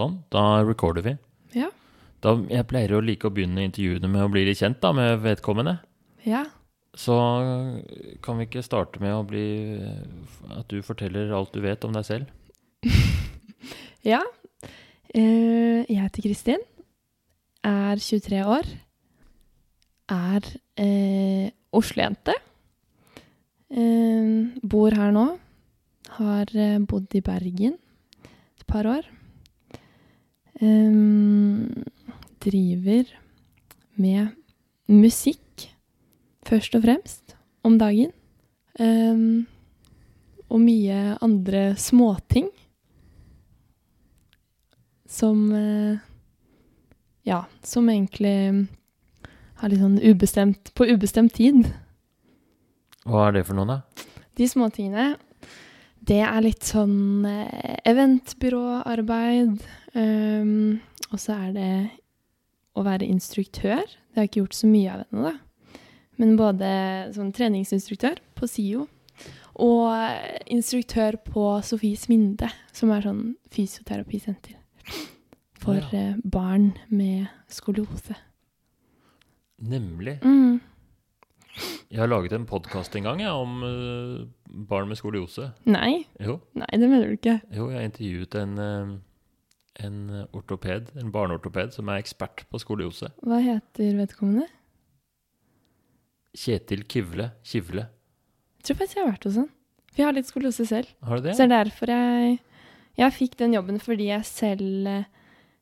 Sånn, da recorder vi. Ja. Da, jeg pleier å like å begynne intervjuene med å bli litt kjent da, med vedkommende. Ja. Så kan vi ikke starte med å bli At du forteller alt du vet om deg selv? Ja. Uh, jeg heter Kristin. Er 23 år. Er uh, Oslo-jente. Uh, bor her nå. Har eh, bodd i Bergen et par år. Eh, driver med musikk, først og fremst, om dagen. Um, og mye andre småting som uh, Ja, som egentlig har litt sånn ubestemt På ubestemt tid. Hva er det for noe, da? De småtingene, det er litt sånn eh, eventbyråarbeid. Um, og så er det å være instruktør. Det har jeg ikke gjort så mye av ennå, da. Men både sånn treningsinstruktør på SIO og instruktør på Sofies Minde, som er sånn fysioterapisenter for ja. eh, barn med skoliose. Nemlig. Mm. Jeg har laget en podkast en gang jeg, om eh, barn med skoliose. Nei, Jo, nei, det mener du ikke. jo jeg intervjuet en, eh, en ortoped, en barneortoped som er ekspert på skoliose. Hva heter vedkommende? Kjetil Kivle. Kivle. Jeg tror faktisk jeg har vært hos han. For jeg har litt skoliose selv. Har du det? Så det er derfor jeg Jeg fikk den jobben fordi jeg selv eh,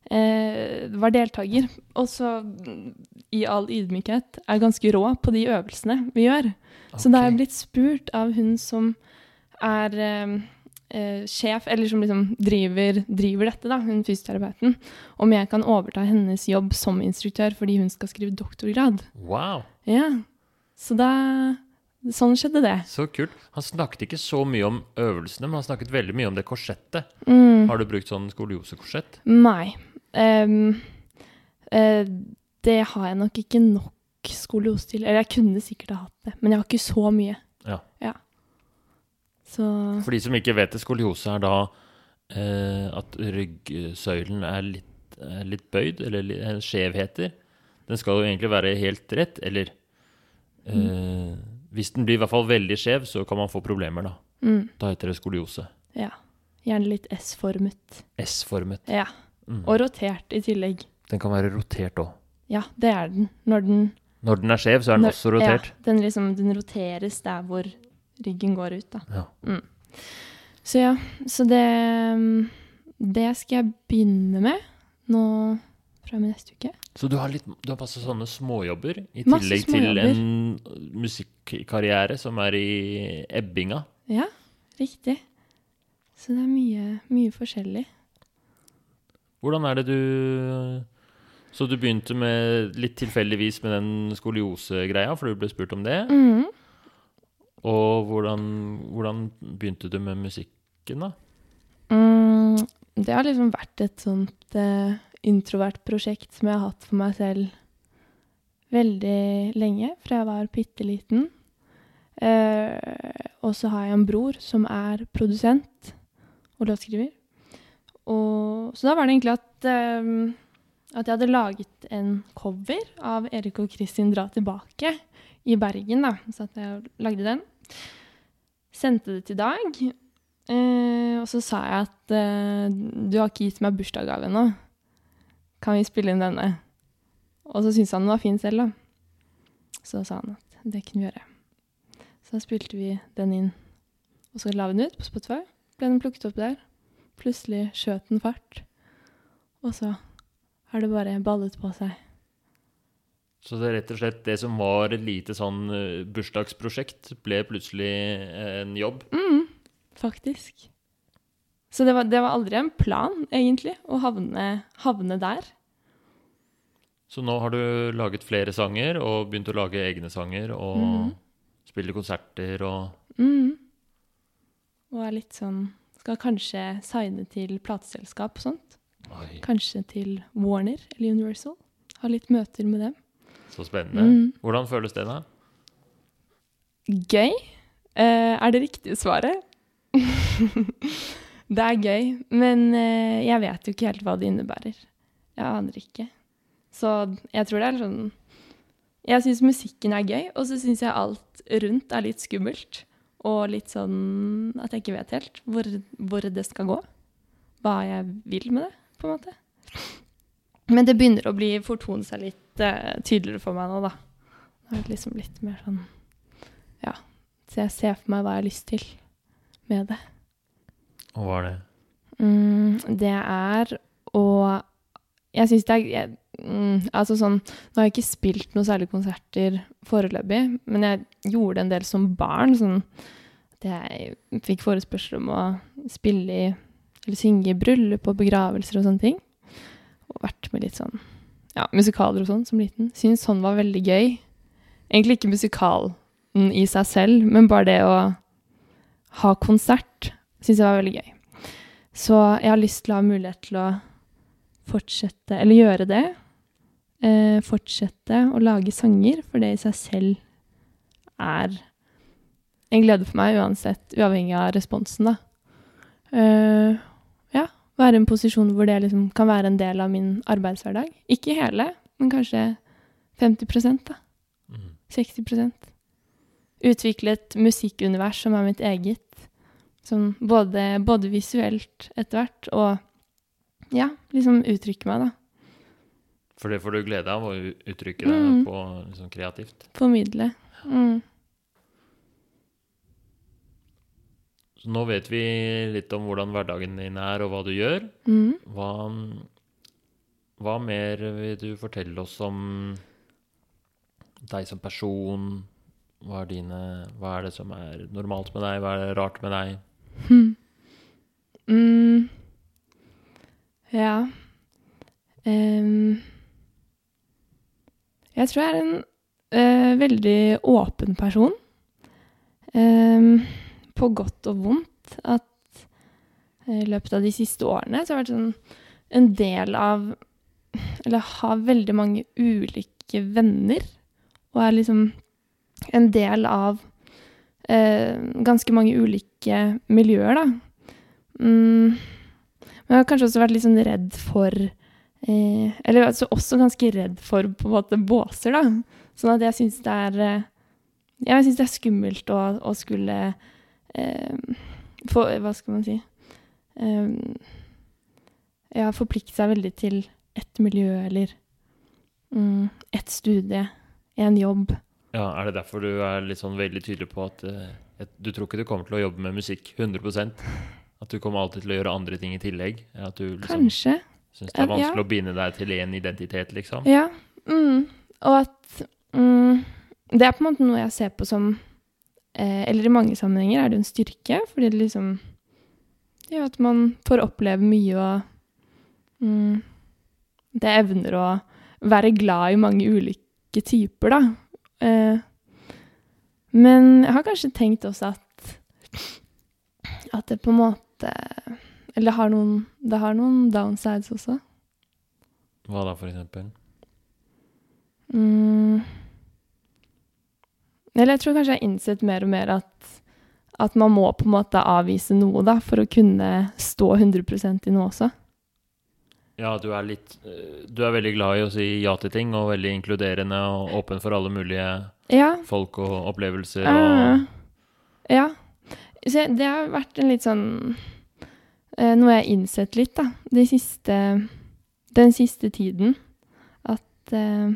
var deltaker. Og så, mm, i all ydmykhet, er ganske rå på de øvelsene vi gjør. Så da er jeg blitt spurt av hun som er eh, eh, sjef, eller som liksom driver, driver dette, da, hun fysioterapeuten, om jeg kan overta hennes jobb som instruktør fordi hun skal skrive doktorgrad. Wow, Ja, så da Sånn skjedde det. så kult. Han snakket ikke så mye om øvelsene, men han snakket veldig mye om det korsettet. Mm. Har du brukt sånn skoliosekorsett? Nei. Ehm, uh, det har jeg nok ikke nok skoliose til. Eller jeg kunne sikkert ha hatt det, men jeg har ikke så mye. Ja. Så For de som ikke vet det, skoliose er da uh, at ryggsøylen er litt, er litt bøyd, eller li- eh, skjevheter. Den skal jo egentlig være helt rett, eller eh, Hvis den blir i hvert fall veldig skjev, så kan man få problemer, da. mm, Da heter det skoliose. ja. Gjerne litt S-formet. S-formet. Ja. Mm. Og rotert i tillegg. Den kan være rotert òg. Ja, det er den. Når den Når den er skjev, så er den når, også rotert. Ja, den, liksom, den roteres der hvor ryggen går ut, da. Ja. Så ja, så det Det skal jeg begynne med nå fra med neste uke. Så du har, litt, du har masse sånne småjobber, i tillegg til en musikkarriere som er i ebbinga. Ja, riktig. Så det er mye, mye forskjellig. Hvordan er det du Så du begynte med litt tilfeldigvis med den skoliosegreia, for du ble spurt om det. Mm. Og hvordan, hvordan begynte du med musikken, da? Mm, det har liksom vært et sånt eh, introvert prosjekt som jeg har hatt for meg selv veldig lenge, fra jeg var bitte liten. Eh, og så har jeg en bror som er produsent og låtskriver. Og, så da var det egentlig at, um, at jeg hadde laget en cover av Erik og Kristin Dra tilbake i Bergen. da, Så at jeg lagde den. Sendte det til Dag. Uh, og så sa jeg at uh, du har ikke gitt meg bursdagsgave ennå. Kan vi spille inn denne? Og så syntes han den var fin selv, da. Så sa han at det kunne vi gjøre. Så da spilte vi den inn. Og så la vi den ut på Spotify. Ble den plukket opp der. Plutselig skjøt den fart. Og så har det bare ballet på seg. Så det er rett og slett det som var et lite sånn eh, bursdagsprosjekt, ble plutselig eh, en jobb. Mm, faktisk. Så det var, det var aldri en plan, egentlig, å havne, havne der. Så nå har du laget flere sanger, og begynt å lage egne sanger, og mm. spille konserter og Mm. Og er litt sånn Skal kanskje signe til plateselskap og sånt. Oi, Kanskje til Warner eller Universal. Ha litt møter med dem. så spennende. Mm. Hvordan føles det, da? Gøy. Eh, er det riktige svaret? det er gøy, men eh, jeg vet jo ikke helt hva det innebærer. Jeg aner ikke. Så jeg tror det er sånn Jeg syns musikken er gøy, og så syns jeg alt rundt er litt skummelt. Og litt sånn at jeg ikke vet helt hvor, hvor det skal gå. Hva jeg vil med det, på en måte. Men det begynner å bli fortone seg litt uh, tydeligere for meg nå, da. Det er liksom litt mer sånn Ja. Så jeg ser for meg hva jeg har lyst til med det. Og hva er det? Mm, det er å Jeg syns det er jeg, mm, Altså sånn Nå har jeg ikke spilt noen særlige konserter foreløpig, men jeg gjorde en del som barn. Sånn at jeg fikk forespørsel om å spille i Eller synge i bryllup og begravelser og sånne ting. Og vært med litt sånn ja, musikaler og sånn som liten. Syns sånn var veldig gøy. Egentlig ikke musikalen i seg selv, men bare det å ha konsert syns jeg var veldig gøy. Så jeg har lyst til å ha mulighet til å fortsette, eller gjøre det. Eh, fortsette å lage sanger, for det i seg selv er en glede for meg uansett, uavhengig av responsen, da. Eh, ja, være i en posisjon hvor det liksom kan være en del av min arbeidshverdag. Ikke hele, men kanskje 50 da. Mm. 60 Utvikle et musikkunivers som er mitt eget. Som både, både visuelt etter hvert, og ja, liksom uttrykke meg, da. For det får du glede av, å uttrykke deg Mm. på liksom, kreativt. Formidle. Mm. Så nå vet vi litt om hvordan hverdagen din er, og hva du gjør. Mm. Hva, hva mer vil du fortelle oss om deg som person? Hva er, dine, hva er det som er normalt med deg? Hva er det rart med deg? Hm. Mm. Ja. Um, jeg tror jeg er en uh, veldig åpen person. Um, på godt og vondt. At eh, i løpet av de siste årene så har jeg vært sånn en del av Eller har veldig mange ulike venner. Og er liksom en del av uh, ganske mange ulike miljøer, da. Mm. Men jeg har kanskje også vært litt sånn redd for eh, Eller altså også ganske redd for på en måte båser, da. Sånn at jeg syns det er eh, Jeg syns det er skummelt å, å skulle eh, få Hva skal man si eh, Ja, forplikte seg veldig til ett miljø eller mm, ett studie, en jobb. Ja, Er det derfor du er litt sånn veldig tydelig på at eh, at du tror ikke du kommer til å jobbe med musikk 100 At du kommer alltid til å gjøre andre ting i tillegg? At du liksom Kanskje. syns det er Ja. vanskelig å binde deg til én identitet, liksom? Ja. Mm. Og at mm, Det er på en måte noe jeg ser på som eh, Eller i mange sammenhenger er det en styrke, fordi det liksom gjør at man får oppleve mye og mm, Det evner å være glad i mange ulike typer, da. Eh, men jeg har kanskje tenkt også at at det på en måte Eller det har noen, det har noen downsides også. Hva da, for eksempel? Mm. Eller jeg tror kanskje jeg har innsett mer og mer at, at man må på en måte avvise noe da, for å kunne stå 100% i noe også. Ja, du er litt eh, Du er veldig glad i å si ja til ting, og veldig inkluderende og åpen for alle mulige Ja. folk og opplevelser eh, og ja. Så det har vært en litt sånn eh, Noe jeg har innsett litt, da, de siste, den siste tiden. At eh,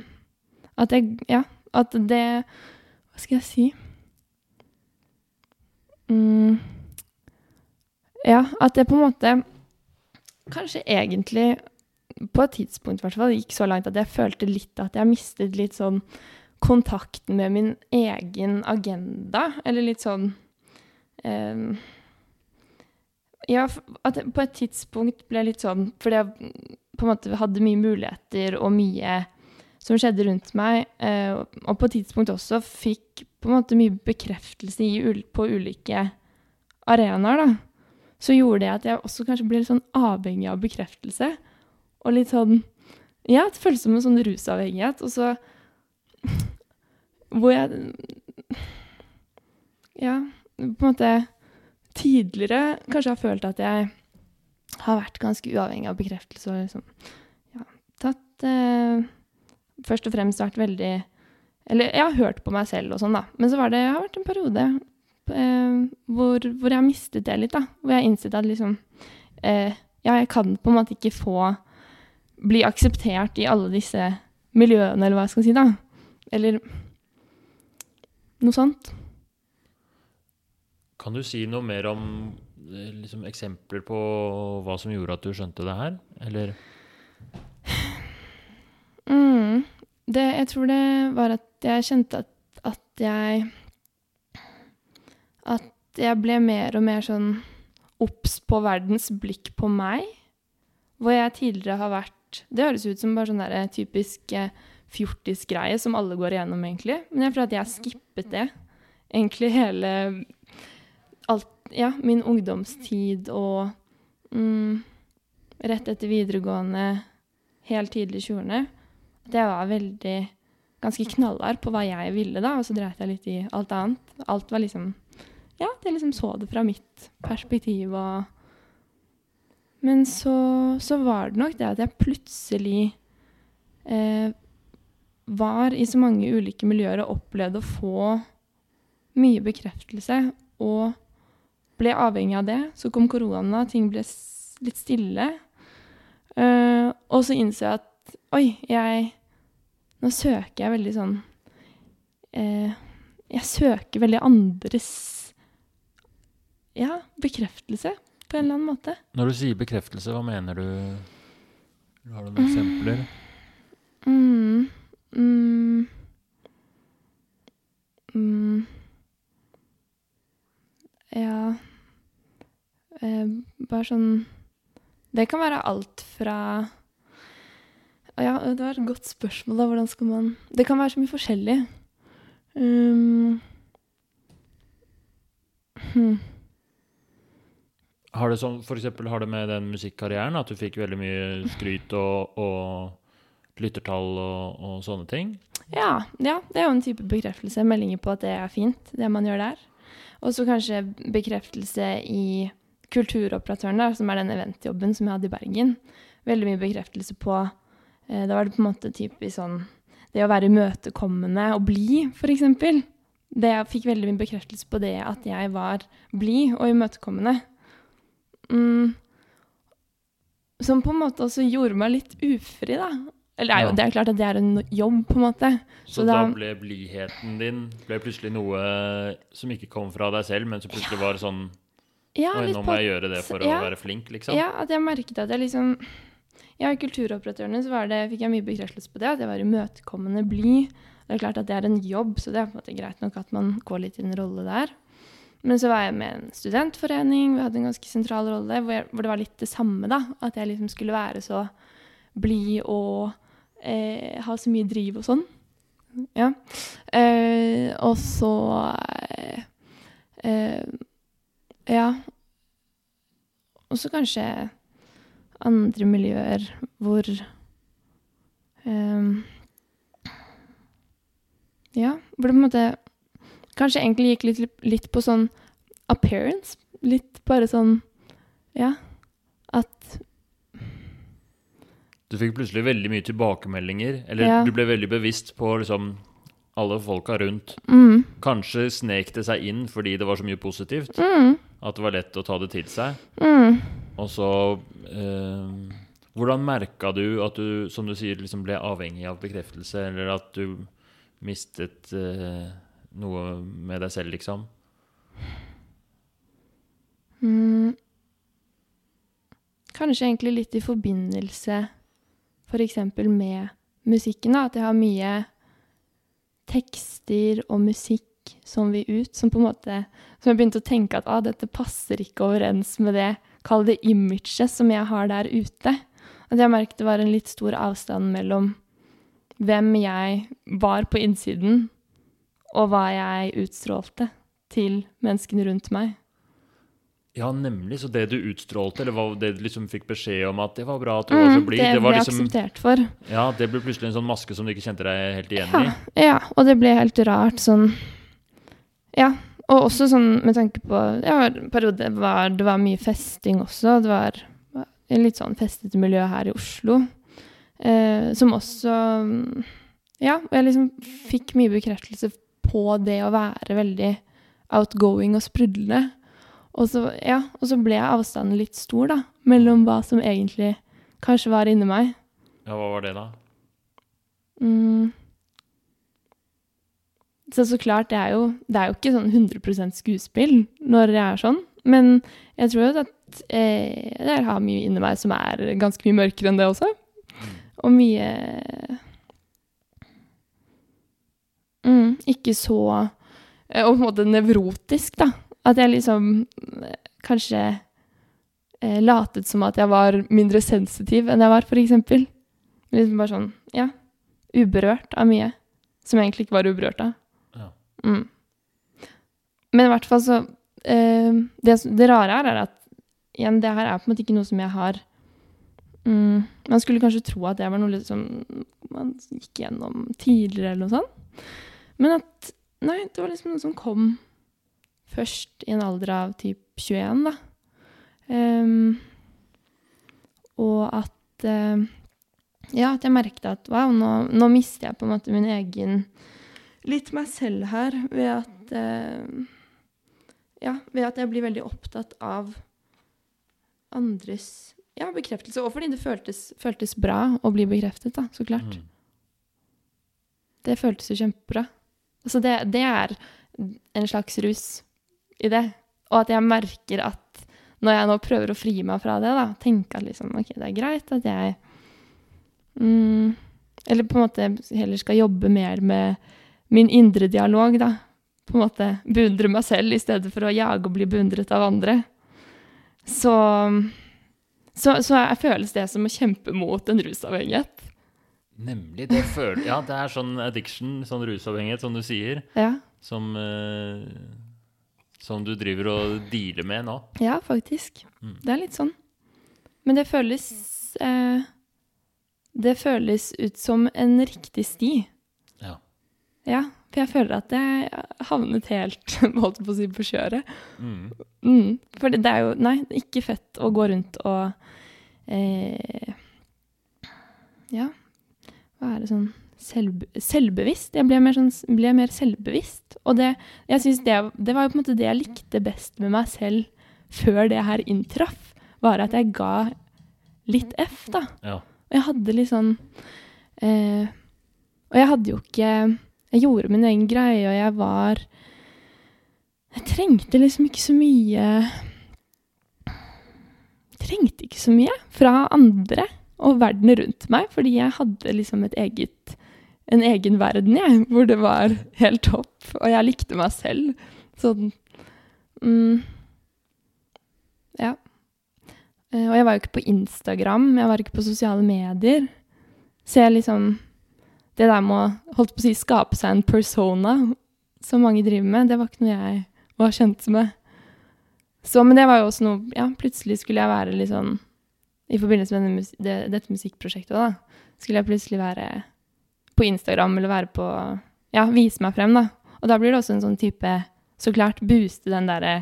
At jeg Ja, at det Hva skal jeg si? Mm, ja, at det på en måte Kanskje egentlig på et tidspunkt i hvert fall gikk så langt at jeg følte litt at jeg mistet litt sånn kontakten med min egen agenda, eller litt sånn ehm, Ja, at jeg på et tidspunkt ble litt sånn Fordi jeg på en måte hadde mye muligheter og mye som skjedde rundt meg, eh, og- på et tidspunkt også fikk på en måte mye bekreftelse i, på ulike arenaer, da. Så gjorde det at jeg også kanskje ble litt sånn avhengig av bekreftelse. Og litt sånn Ja, det føles som en sånn rusavhengighet. Og så Hvor jeg Ja, på en måte tidligere kanskje har følt at jeg har vært ganske uavhengig av bekreftelse og liksom ja, tatt eh, Først og fremst vært veldig Eller jeg har hørt på meg selv og sånn, da. Men så var det, jeg har vært en periode eh, hvor, hvor, jeg har mistet det litt, da. Hvor jeg har innsett at liksom eh, Ja, jeg kan på en måte ikke få bli akseptert i alle disse miljøene, eller hva jeg skal si, da. Eller noe sånt. Kan du si noe mer om eh, liksom, eksempler på hva som gjorde at du skjønte det her, eller? Mm. Det, jeg tror det var at jeg kjente at, at jeg At jeg ble mer og mer sånn obs på verdens blikk på meg. Hvor jeg tidligere har vært Det høres ut som bare sånn der typisk eh, fjortisgreie som alle går igjennom, egentlig. Men jeg føler at jeg skippet det. Egentlig hele alt, Ja, min ungdomstid og mm, rett etter videregående, helt tidlig i 20-årene. At jeg var veldig ganske knallhard på hva jeg ville, da, og så dreit jeg litt i alt annet. Alt var liksom Ja, jeg liksom så det fra mitt perspektiv og Men så, så var det nok det at jeg plutselig eh, var i så mange ulike miljøer og opplevde å få mye bekreftelse og ble avhengig av det. Så kom korona, ting ble litt stille. Uh, og så innså jeg at oi, jeg Nå søker jeg veldig sånn uh, Jeg søker veldig andres ja, bekreftelse på en eller annen måte. Når du sier bekreftelse, hva mener du? Har du noen eksempler? Mm. Mm. Mm. Ja eh, Bare sånn Det kan være alt fra Ja, det var et godt spørsmål, da. Hvordan skal man Det kan være så mye forskjellig. Um. Hmm. Har det sånn, for eksempel, har det med den musikkarrieren at du fikk veldig mye skryt og, og lyttertall og, og, sånne ting? Ja, ja, det er jo en type bekreftelse. Meldinger på at det er fint, det man gjør der. Og så kanskje bekreftelse i Kulturoperatøren, der, som er den eventjobben som jeg hadde i Bergen. Veldig mye bekreftelse på eh, Da var det på en måte typisk sånn Det å være imøtekommende og blid, f.eks. Det jeg fikk veldig mye bekreftelse på det at jeg var blid og imøtekommende. Mm, som på en måte også gjorde meg litt ufri, da. Eller det er, jo, det er klart at det er en jobb, på en måte. Så, så da, da, ble blidheten din ble plutselig noe som ikke kom fra deg selv, men som plutselig var sånn ja, Oi, nå må jeg gjøre det for å være flink, liksom? Ja, at jeg merket at jeg liksom Ja, i Kulturoperatørene så det, fikk jeg mye bekreftelse på det, at jeg var imøtekommende blid. Det er klart at det er en jobb, så det er på en måte greit nok at man går litt i en rolle der. Men så var jeg med en studentforening, vi hadde en ganske sentral rolle, hvor, jeg, hvor, det var litt det samme, da. At jeg liksom skulle være så blid og eh, har så mye driv og sånn. Ja. Eh, og så eh, Ja. Og så kanskje andre miljøer hvor eh, Ja, hvor det på en måte Kanskje egentlig gikk litt, litt på sånn appearance. Litt bare sånn Ja. At Du fikk plutselig veldig mye tilbakemeldinger, eller ja. du ble veldig bevisst på liksom alle folka rundt. Mm. Kanskje snek det seg inn fordi det var så mye positivt. Mm. At det var lett å ta det til seg. Mm. Og så eh, Hvordan merka du at du, som du sier, liksom ble avhengig av bekreftelse, eller at du mistet eh, noe med deg selv, liksom? Mm. Kanskje egentlig litt i forbindelse f.eks. Med musikken. da, At jeg har mye tekster og musikk som vil ut, som på en måte Som jeg begynte å tenke at ah, dette passer ikke overens med det, kall det imaget, som jeg har der ute. At jeg merket det var en litt stor avstand mellom hvem jeg var på innsiden, og hva jeg utstrålte til menneskene rundt meg. Ja, nemlig. Så det du utstrålte, eller det du liksom fikk beskjed om at det var bra at du mm, var så blid Det ble liksom, akseptert for. Ja, det ble plutselig en sånn maske som du ikke kjente deg helt igjen ja, i. Ja, og det ble helt rart sånn Ja. Og også sånn med tanke på Ja, periode var det var mye festing også. Det var litt sånn festete miljø her i Oslo. Eh, som også Ja, og jeg liksom fikk mye bekreftelse på det å være veldig outgoing og sprudlende. Og så, ja, og så ble avstanden litt stor, da, mellom hva som egentlig kanskje var inni meg. Ja, hva var det, da? Mm. Så så klart, det er jo, det er jo ikke sånn 100% skuespill når jeg er sånn. Men jeg tror jo at eh, jeg har mye inni meg som er ganske mye mørkere enn det også. Og mye mm, Ikke så eh, Og på en måte nevrotisk, da. At jeg liksom kanskje eh, latet som at jeg var mindre sensitiv enn jeg var, eksempel. Liksom bare sånn, ja, uberørt av mye. Som jeg egentlig ikke var uberørt av. Ja. Mm. Men i hvert fall så eh, det, det rare her er at igjen, det her er på en måte ikke noe som jeg har mm, Man skulle kanskje tro at det var noe liksom, som man gikk gjennom tidligere, eller noe sånt. Men at Nei, det var liksom noe som kom først i en alder av typ 21, da. Um, og at uh, Ja, at jeg merket at wow, nå, nå mister jeg på en måte min egen Litt meg selv her ved at uh, Ja, ved at jeg blir veldig opptatt av andres ja, bekreftelse. Og fordi det føltes, føltes bra å bli bekreftet, da, så klart. Mm. Det føltes jo kjempebra. Altså det, det er en slags rus i det. Og at jeg merker at når jeg nå prøver å fri meg fra det, da, tenke at liksom, ok, det er greit at jeg mm, Eller på en måte heller skal jobbe mer med min indre dialog, da. På en måte beundre meg selv i stedet for å jage og bli beundret av andre. Så, så, så jeg føles det som å kjempe mot en rusavhengighet. Nemlig. Det føler Ja, det er sånn addiction, sånn rusavhengighet, som du sier, Ja. som eh, Som du driver og dealer med nå. Ja, faktisk. Mm. Det er litt sånn. Men det føles eh, Det føles ut som en riktig sti. Ja. Ja, for jeg føler at jeg havnet helt holdt på å si, på kjøret. Mm. Mm. For det, er jo Nei, ikke fett å gå rundt og eh, Ja, hva er det sånn selv, Selvbevisst. Jeg ble mer, sånn, ble mer selvbevisst. Og det, jeg synes det, det var jo på en måte det jeg likte best med meg selv før det her inntraff, var at jeg ga litt F, da. Ja. Og jeg hadde litt sånn eh, Og jeg hadde jo ikke Jeg gjorde min egen greie, og jeg var Jeg trengte liksom ikke så mye trengte ikke så mye fra andre og verden rundt meg, fordi jeg hadde liksom et eget en egen verden, jeg, hvor det var helt topp, og jeg likte meg selv. Sånn mm, Ja. Eh, Og jeg var jo ikke på Instagram, jeg var ikke på sosiale medier. Så jeg liksom Det der med å holdt på å si, skape seg en persona, som mange driver med, det var ikke noe jeg var kjent med. Så, men det var jo også noe Ja, plutselig skulle jeg være sånn I forbindelse med denne det, dette musikkprosjektet, da, skulle jeg plutselig være på Instagram eller være på Ja, vise meg frem, da. Og da blir det også en sånn type Så klart booste den derre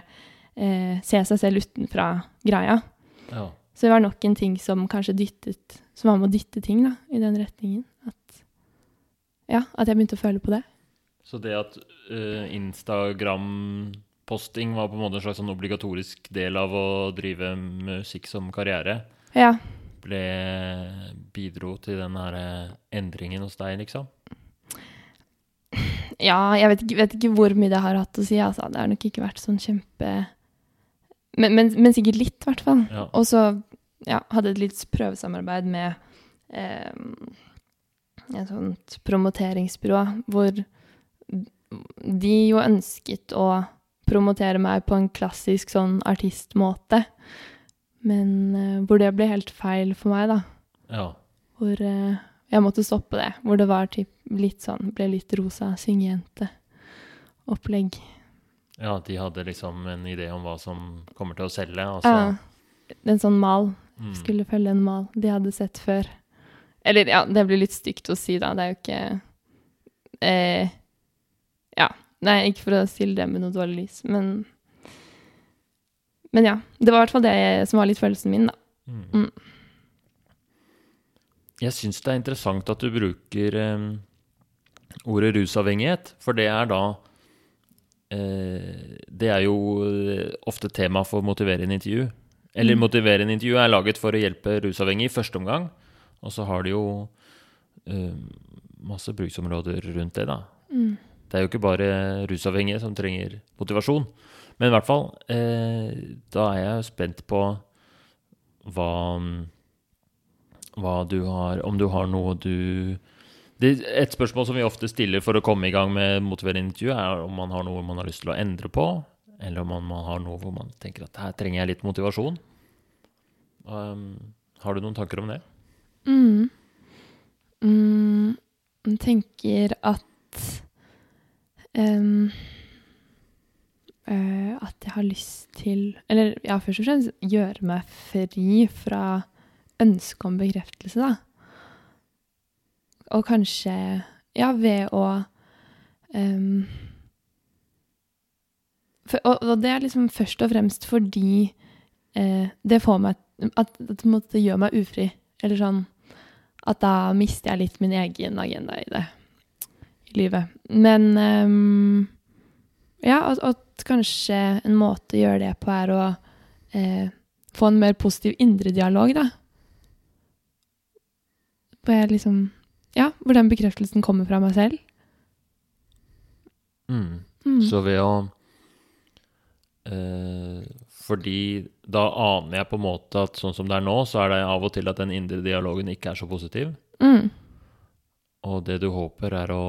eh, se seg selv utenfra-greia. ja. Så det var nok en ting som kanskje dyttet Som var med å dytte ting da, i den retningen. At, ja, at jeg begynte å føle på det. Så det at uh, Instagram-posting var på en måte en slags sånn obligatorisk del av å drive musikk som karriere, Ja. Ble bidro til den her eh, endringen hos deg, liksom? Ja, jeg vet ikke, vet ikke hvor mye det har hatt å si. Altså. Det har nok ikke vært sånn kjempe Men, men, men sikkert litt, i hvert fall. Ja. Og så ja, hadde et litt prøvesamarbeid med eh, et sånt promoteringsbyrå, hvor de jo ønsket å promotere meg på en klassisk sånn artistmåte. Men eh, hvor det ble helt feil for meg, da. Ja. Hvor eh, jeg måtte stoppe det. Hvor det var typ litt sånn Ble litt rosa syngejente-opplegg. ja, de hadde liksom en idé om hva som kommer til å selge, og så Ja. En sånn mal. mm, Skulle følge en mal de hadde sett før. Eller ja, det blir litt stygt å si, da. Det er jo ikke eh, Ja. Nei, ikke for å stille det med noe dårlig lys, men Men ja. Det var i hvert fall det som var litt følelsen min, da. Mm. Jeg syns det er interessant at du bruker eh, ordet rusavhengighet, for det er da eh, Det er jo eh, ofte tema for motiverende intervju. Eller Mm. motiverende intervju er laget for å hjelpe rusavhengige i første omgang, og så har de jo eh, masse bruksområder rundt det, da. Mm. Det er jo ikke bare rusavhengige som trenger motivasjon. Men i hvert fall, eh, da er jeg spent på hva, hva du har Om du har noe du det, Et spørsmål som vi ofte stiller for å komme i gang med motiverende intervju, er om man har noe man har lyst til å endre på, eller om man, man har noe hvor man tenker at her trenger jeg litt motivasjon. Um, har du noen tanker om det? Mm. Mm. Jeg tenker at em, eh, At jeg har lyst til Eller ja, først og fremst gjøre meg fri fra ønsket om bekreftelse, da. Og kanskje Ja, ved å um, for, og, og det er liksom først og fremst fordi uh, det får meg at, at det, gjør meg ufri. Eller sånn at da mister jeg litt min egen agenda i det i livet. Men ehm, ja, at, at kanskje en måte å gjøre det på er å eh, få en mer positiv indre dialog, da. Hvor jeg liksom Ja, hvor den bekreftelsen kommer fra meg selv. Mm. Mm. Så ved å eh, Fordi da aner jeg på en måte at sånn som det er nå, så er det av og til at den indre dialogen ikke er så positiv. Mm. Og det du håper, er å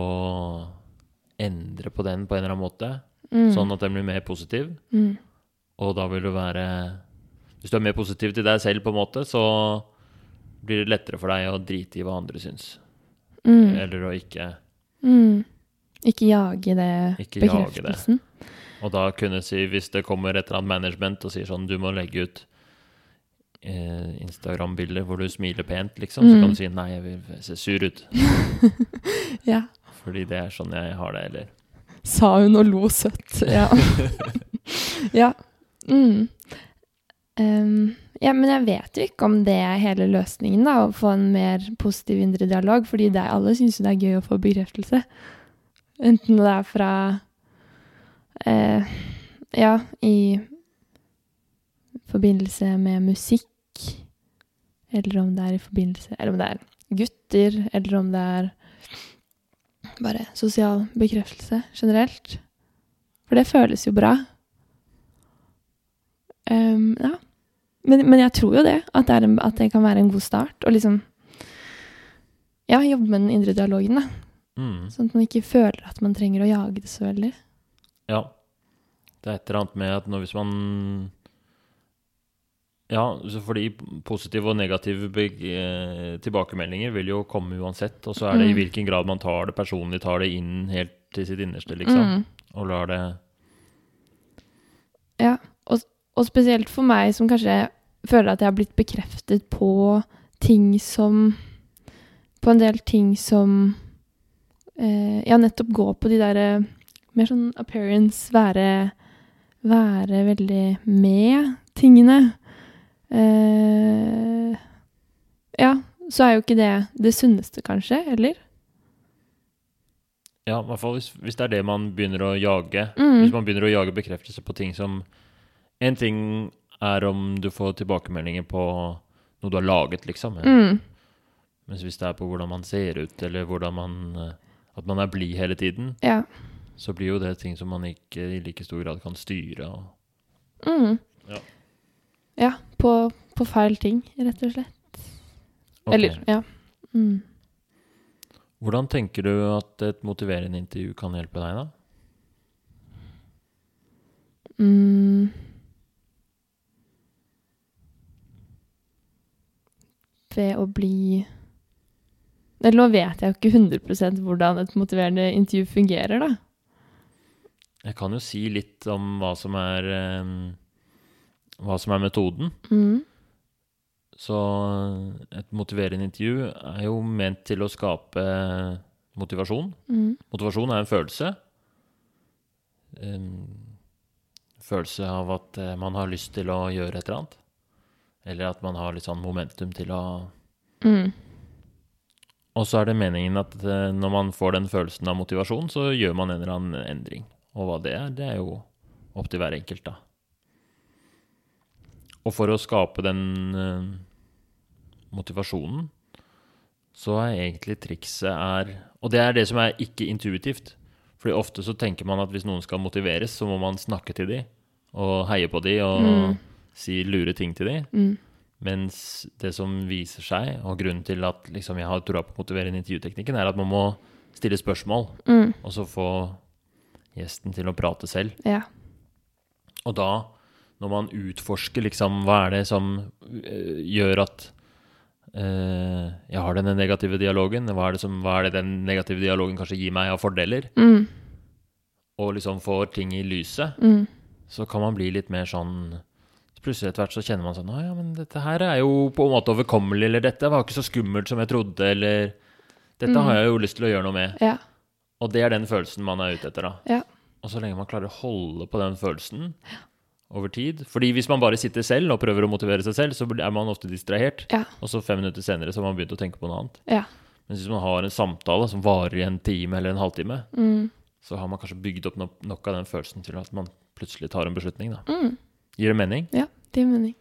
endre på den på en eller annen måte, Mm. sånn at den blir mer positiv. Mm. Og da vil du være Hvis du er mer positiv til deg selv, på en måte, så blir det lettere for deg å drite i hva andre syns. Mm. Eller å ikke Mm. Ikke jage det Ikke jage det. Og da kunne si, hvis det kommer et eller annet management og sier sånn Du må legge ut eh, Instagram-bilder hvor du smiler pent, liksom. Så Mm. kan du si nei, jeg vil se sur ut. Ja. Fordi det er sånn jeg har det, eller Sa hun og lo søtt. Ja. ja. Mm. Um, ja, men jeg vet jo ikke om det er hele løsningen, da, å få en mer positiv indre dialog, fordi det, alle syns jo det er gøy å få bekreftelse. Enten det er fra uh, Ja, i forbindelse med musikk, eller om det er i forbindelse Eller om det er gutter, eller om det er bare sosial bekreftelse generelt. For det føles jo bra. Um, ja. Men, men jeg tror jo det, at det, er en, at det kan være en god start. Og liksom Ja, jobbe med den indre dialogen, da. mm. Sånn at man ikke føler at man trenger å jage det så veldig. Ja. Det er et eller annet med at når hvis man Ja, fordi positive og negative eh, tilbakemeldinger vil jo komme uansett. Og så er det i Mm. hvilken grad man tar det personlig, tar det inn helt til sitt innerste, liksom. Mm. Og lar det Ja, og, og spesielt for meg som kanskje føler at jeg har blitt bekreftet på ting som På en del ting som eh, Ja, nettopp gå på de derre Mer sånn appearance, være Være veldig med tingene. Eh, ja, så er jo ikke det det sunneste, kanskje, eller? Ja, i hvert fall hvis, hvis det er det man begynner å jage. Mm. Hvis man begynner å jage bekreftelse på ting som En ting er om du får tilbakemeldinger på noe du har laget, liksom. Mm. Mens hvis det er på hvordan man ser ut, eller hvordan man eh, At man er blid hele tiden, Ja. så blir jo det ting som man ikke i like stor grad kan styre. Og, Mm. Ja. Ja, på, på feil ting, rett og slett. Okay. Eller, ja. Mm. Hvordan tenker du at et motiverende intervju kan hjelpe deg, da? Mm. Ved å bli Eller nå vet jeg jo ikke 100 hvordan et motiverende intervju fungerer, da. Jeg kan jo si litt om hva som er eh, Hva som er metoden. Mm. Så et motiverende intervju er jo ment til å skape motivasjon. Mm. Motivasjon er en følelse. En følelse av at eh, man har lyst til å gjøre et eller annet. Eller at man har litt sånn momentum til å Mm. Og så er det meningen at eh, når man får den følelsen av motivasjon, så gjør man en eller annen endring. Og hva det er, det er jo opp til hver enkelt, da. Og for å skape den eh, motivasjonen, så er egentlig trikset er Og det er det som er ikke intuitivt. Fordi ofte så tenker man at hvis noen skal motiveres, så må man snakke til dem og heie på dem og Mm. si lure ting til dem. Mm. Mens det som viser seg, og grunnen til at liksom, jeg har troa på å motivere intervjuteknikken, er at man må stille spørsmål, Mm. og så få gjesten til å prate selv. Ja. Og da, når man utforsker liksom hva er det som øh, gjør at uh, jeg har denne negative dialogen, hva er, det som, hva er det den negative dialogen kanskje gir meg av fordeler, Mm. og liksom får ting i lyset, Mm. så kan man bli litt mer sånn Plutselig etter hvert så kjenner man sånn Å ja, men dette her er jo på en måte overkommelig, eller dette var ikke så skummelt som jeg trodde, eller Dette Mm. har jeg jo lyst til å gjøre noe med. Ja. Og det er den følelsen man er ute etter, da. Ja. Og så lenge man klarer å holde på den følelsen over tid Fordi hvis man bare sitter selv og prøver å motivere seg selv, så er man ofte distrahert. Ja. Og så fem minutter senere så har man begynt å tenke på noe annet. Ja. Men hvis man har en samtale som varer i en time eller en halvtime, Mm. så har man kanskje bygd opp nok, nok av den følelsen til at man plutselig tar en beslutning. Da. Mm. Gir det mening? Ja, det gir mening.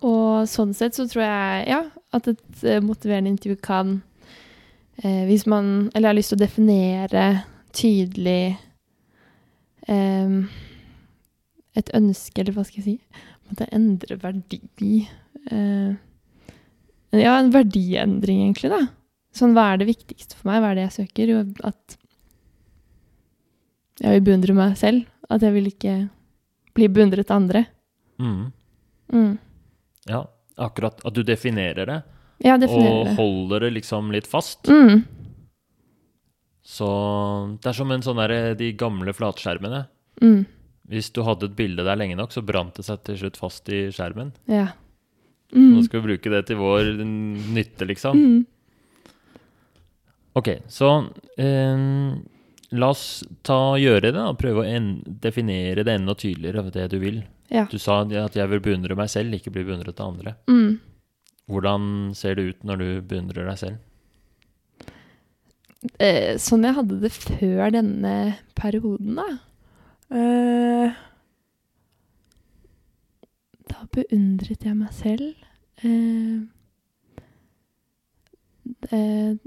Og sånn sett så tror jeg ja, at et eh, motiverende intervju kan eh, Hvis man Eller har lyst til å definere tydelig et ønske, eller hva skal jeg si at jeg endrer endre verdi eh, Ja, en verdiendring, egentlig, da. Sånn, hva er det viktigste for meg? Hva er det jeg søker? Jo, at jeg vil beundre meg selv. At jeg vil ikke bli beundret av andre. Mm. Mm. Ja, akkurat. At du definerer det, Ja, og definerer det. holder det liksom litt fast. Mm. Så det er som en sånn der, de gamle flatskjermene. Mm. Hvis du hadde et bilde der lenge nok, så brant det seg til slutt fast i skjermen. Ja. Nå Mm. skal vi bruke det til vår nytte, liksom. Mm. Ok, så eh, la oss ta gjøre det, og Prøve å en definere det enda tydeligere, det du vil. Ja. Du sa at jeg vil beundre meg selv, ikke bli beundret av andre. Mm. Hvordan ser det ut når du beundrer deg selv? Eh, sånn jeg hadde det før denne perioden, da. Eh, da beundret jeg meg selv. Eh, det,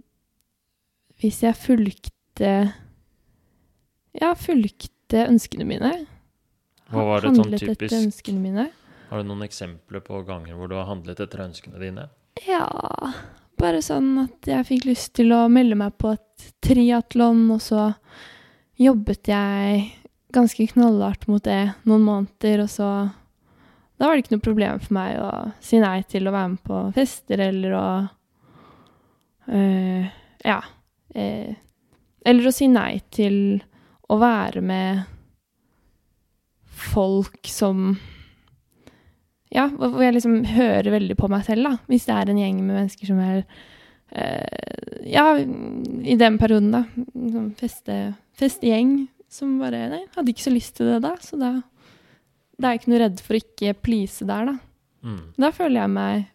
hvis jeg fulgte Ja, fulgte ønskene mine. Hva var det sånn typisk? ønskene mine. Har du noen eksempler på ganger hvor du har handlet etter ønskene dine? Ja, bare sånn at jeg fikk lyst til å melde meg på et triatlon, og så jobbet jeg ganske knallhardt mot det noen måneder, og så Da var det ikke noe problem for meg å si nei til å være med på fester eller å øh, Ja. øh, eller å si nei til å være med folk som ja, hvor jeg liksom hører veldig på meg selv, da. Hvis det er en gjeng med mennesker som er eh, Ja, i den perioden, da. Sånn feste, festegjeng som bare Nei, hadde ikke så lyst til det da, så da Da er jeg ikke noe redd for å ikke please der, da. Mm. Da føler jeg meg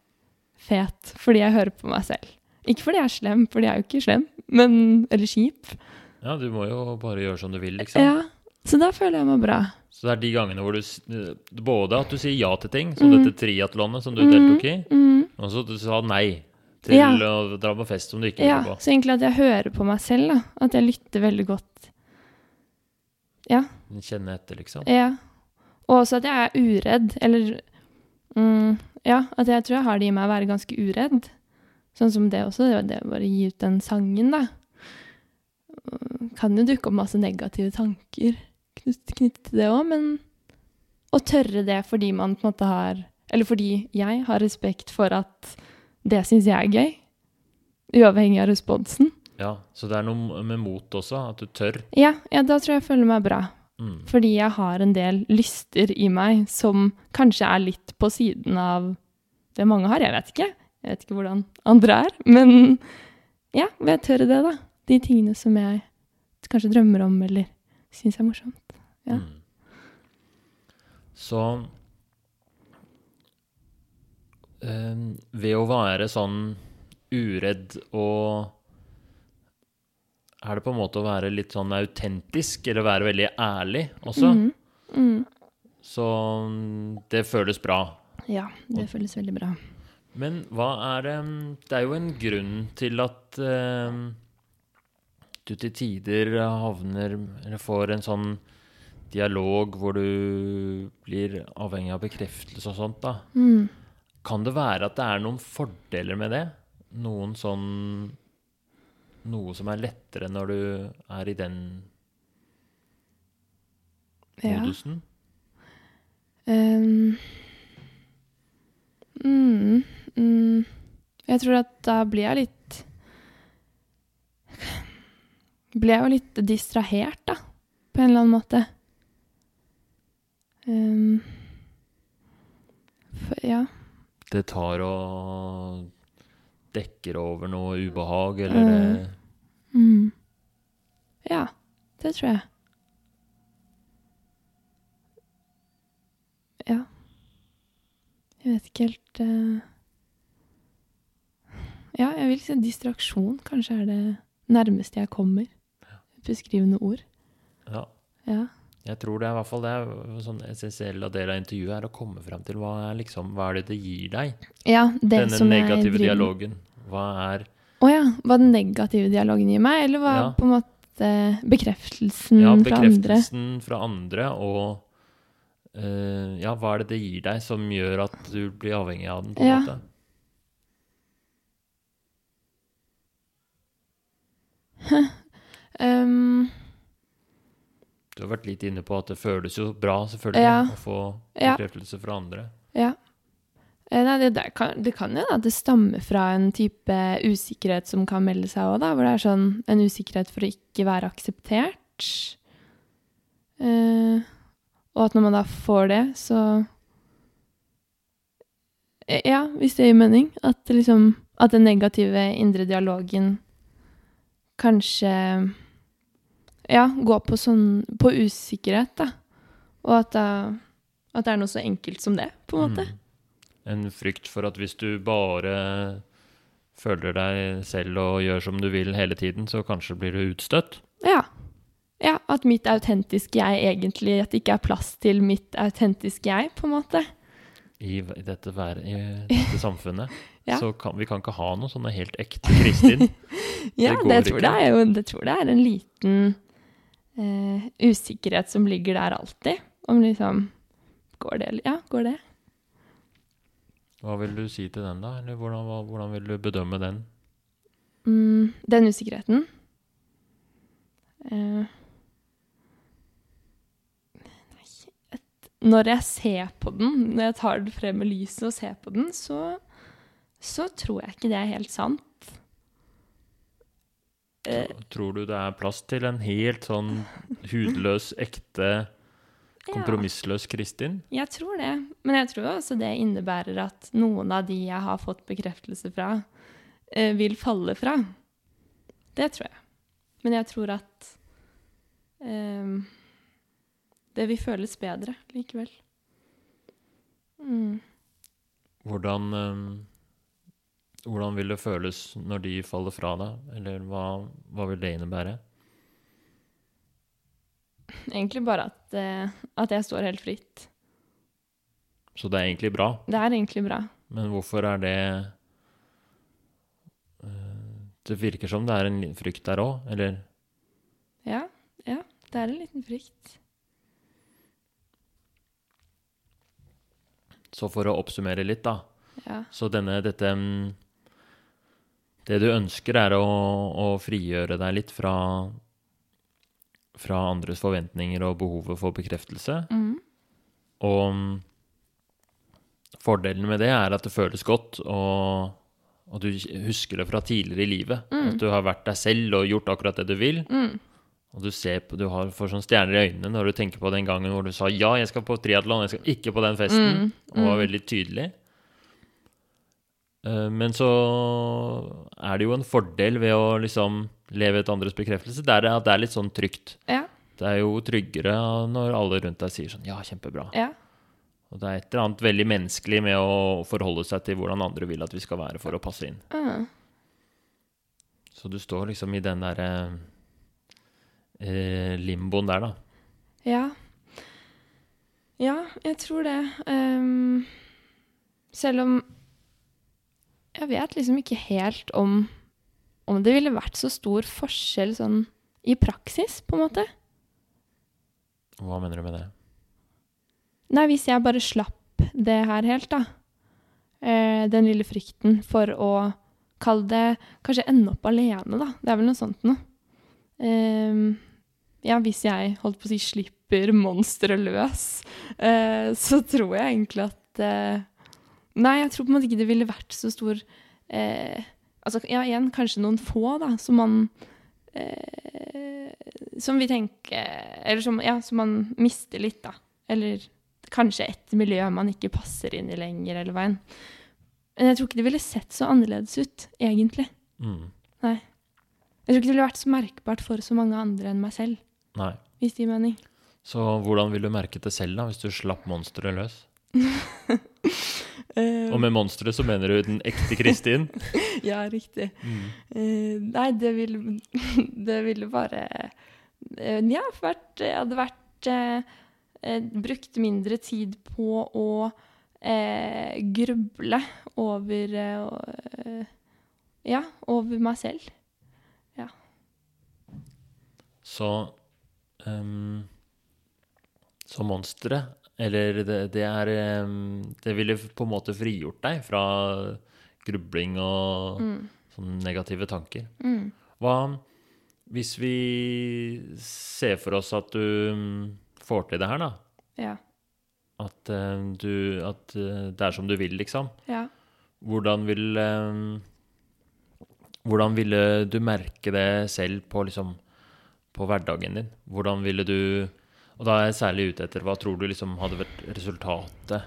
fet fordi jeg hører på meg selv. Ikke fordi jeg er slem, for jeg er jo ikke slem, men Eller kjip. Ja, du må jo bare gjøre som du vil, liksom. Ja. Så da føler jeg meg bra. Så det er de gangene hvor du eh, Både at du sier ja til ting, som Mm. dette triatlonet som du Mm. deltok i, Mm. og så du sa nei til Ja. å dra på fest som du ikke Ja, ville på. så egentlig at jeg hører på meg selv, da. At jeg lytter veldig godt. Ja. Kjenne etter, liksom. Ja. Og også at jeg er uredd, eller mm, Ja, at jeg tror jeg har det i meg å være ganske uredd. Sånn som det også, det var det å bare gi ut den sangen, da. Mm, Kan jo dukke opp masse negative tanker knyttet til det òg, men å tørre det fordi man på en måte har Eller fordi jeg har respekt for at det syns jeg er gøy. Uavhengig av responsen. Ja, Så det er noe med mot også, at du tør. Ja, ja, da tror jeg jeg føler meg bra. Mm. Fordi jeg har en del lyster i meg som kanskje er litt på siden av det mange har. Jeg vet ikke. Jeg vet ikke hvordan andre er. Men ja, vil jeg tørre det, da. De tingene som jeg kanskje drømmer om eller syns er morsomt. Ja. Mm. Så øh, ved å være sånn uredd og Er det på en måte å være litt sånn autentisk, eller være veldig ærlig også? Mm. Mm. Så det føles bra. Ja, det føles veldig bra. Men hva er det Det er jo en grunn til at eh, du til tider havner Eller får en sånn dialog hvor du blir avhengig av bekreftelse og sånt, da. Mm. Kan det være at det er noen fordeler med det? Noen sånn Noe som er lettere når du er i den Ja. modusen? Ehm. mm, mm. Jeg tror at da blir jeg litt Blir jeg jo litt distrahert, da. På en eller annen måte. Ehm. for, ja. Det tar og dekker over noe ubehag, eller uh, det Mm. Ja, det tror jeg. Ja. Jeg vet ikke helt uh... Ja, jeg vil si distraksjon kanskje er det nærmeste jeg kommer. Beskrivende ord. Ja. Ja. Jeg tror det er i hvert fall det er sånn essensiell del av intervjuet er å komme fram til hva er, liksom, hva er det det gir deg? ja det Denne som negative driver- dialogen. Hva er Å ja. Hva den negative dialogen gir meg, eller hva Ja. på en måte bekreftelsen ja, fra andre? bekreftelsen fra andre, og uh, ja, hva er det det gir deg som gjør at du blir avhengig av den? på en Ja. måte? Um, Du har vært litt inne på at det føles jo bra, selvfølgelig, Ja. å få bekreftelse fra andre. Ja. Eh, Nei, det, der kan, det kan jo da, det stammer fra en type usikkerhet som kan melde seg òg, da. Hvor det er sånn en usikkerhet for å ikke være akseptert. Eh, og at når man da får det, så Eh, Ja, hvis det gir mening. At, liksom, at den negative indre dialogen kanskje Ja, gå på sånn På usikkerhet, da. Og at, at det er noe så enkelt som det, på en måte. Mm. En frykt for at hvis du bare føler deg selv og gjør som du vil hele tiden, så kanskje blir du utstøtt. Ja. ja. At mitt autentiske jeg egentlig At det ikke er plass til mitt autentiske jeg, på en måte. I, dette, vær- I dette samfunnet. Ja. Så kan, vi kan ikke ha noe sånne helt ekte Kristin. Ja, Det det, tror det jo det tror jeg er en liten eh, usikkerhet som ligger der alltid. Om liksom Går det? Ja, går det? Hva vil du si til den, da? Eller hvordan, hva, hvordan vil du bedømme den? Mm, den usikkerheten eh, Når jeg ser på den, når jeg tar den frem med lyset og ser på den, så, så tror jeg ikke det er helt sant. Eh, Tror du det er plass til en helt sånn hudløs, ekte, kompromissløs Kristin? Jeg tror det. Men jeg tror også det innebærer at noen av de jeg har fått bekreftelse fra, eh, vil falle fra. Det tror jeg. Men jeg tror at um, det vil føles bedre likevel. Mm. Hvordan, eh, hvordan vil det føles når de faller fra deg? Eller hva, hva vil det innebære? Egentlig bare at, eh, at jeg står helt fritt. Så det er egentlig bra. Det er egentlig bra. Men hvorfor er det eh, Det virker som det er en frykt der òg, eller? Ja, ja. Det er en liten frykt. Så for å oppsummere litt, da. Ja. Så denne, dette mm, Det du ønsker, er å, å frigjøre deg litt fra, fra andres forventninger og behovet for bekreftelse. Mm. Og fordelen med det er at det føles godt, og, og du husker det fra tidligere i livet. Mm. At du har vært deg selv og gjort akkurat det du vil. Mm. Og du ser på, du har, får sånn stjerner i øynene når du tenker på den gangen hvor du sa ja, jeg skal på triatlon, jeg skal ikke på den festen, Mm, og var mm. veldig tydelig. Eh, Men så er det jo en fordel ved å liksom leve et andres bekreftelse, det er at det er litt sånn trygt. Ja. Det er jo tryggere når alle rundt deg sier sånn ja, kjempebra. Ja. Og det er et eller annet veldig menneskelig med å forholde seg til hvordan andre vil at vi skal være for å passe inn. Mm. Så du står liksom i den derre eh, limboen der, da. Ja. Ja, jeg tror det. Um, selv om jeg vet liksom ikke helt om om det ville vært så stor forskjell sånn i praksis, på en måte. Hva mener du med det? Nei, hvis jeg bare slapp det her helt, da. Eh, den lille frykten for å kalle det Kanskje ende opp alene, da. Det er vel noe sånt noe. Ehm, ja, hvis jeg holdt på å si slipper monsteret løs, eh, så tror jeg egentlig at eh, Nei, jeg tror på en måte ikke det ville vært så stor eh, Altså, ja, igjen, kanskje noen få, da, som man eh, Som vi tenker Eller som, ja, som man mister litt, da. Eller kanskje et miljø man ikke passer inn i lenger, eller hva enn. Men jeg tror ikke det ville sett så annerledes ut, egentlig. Mm. Jeg tror ikke det ville vært så merkbart for så mange andre enn meg selv, Nei. hvis det gir mening. Så hvordan vil du merke det selv, da, hvis du slapp monsteret løs? Eh, Og med monsteret så mener du den ekte Kristin? ja, riktig. Mm. Uh, nei, det ville Det ville bare uh, Ja, vært Jeg hadde vært eh, eh, Brukt mindre tid på å eh, gruble over eh, eh, Ja, over meg selv. Så um, Så monsteret, eller det, det er Det ville på en måte frigjort deg fra grubling og Mm. sånne negative tanker. Mm. Hva hvis vi ser for oss at du får til det her, da? Ja. At, du, at eh, det er som du vil, liksom. Ja. Hvordan vil Hvordan ville du merke det selv på, liksom, på hverdagen din? Hvordan ville du Og da er jeg særlig ute etter hva tror du liksom hadde vært resultatet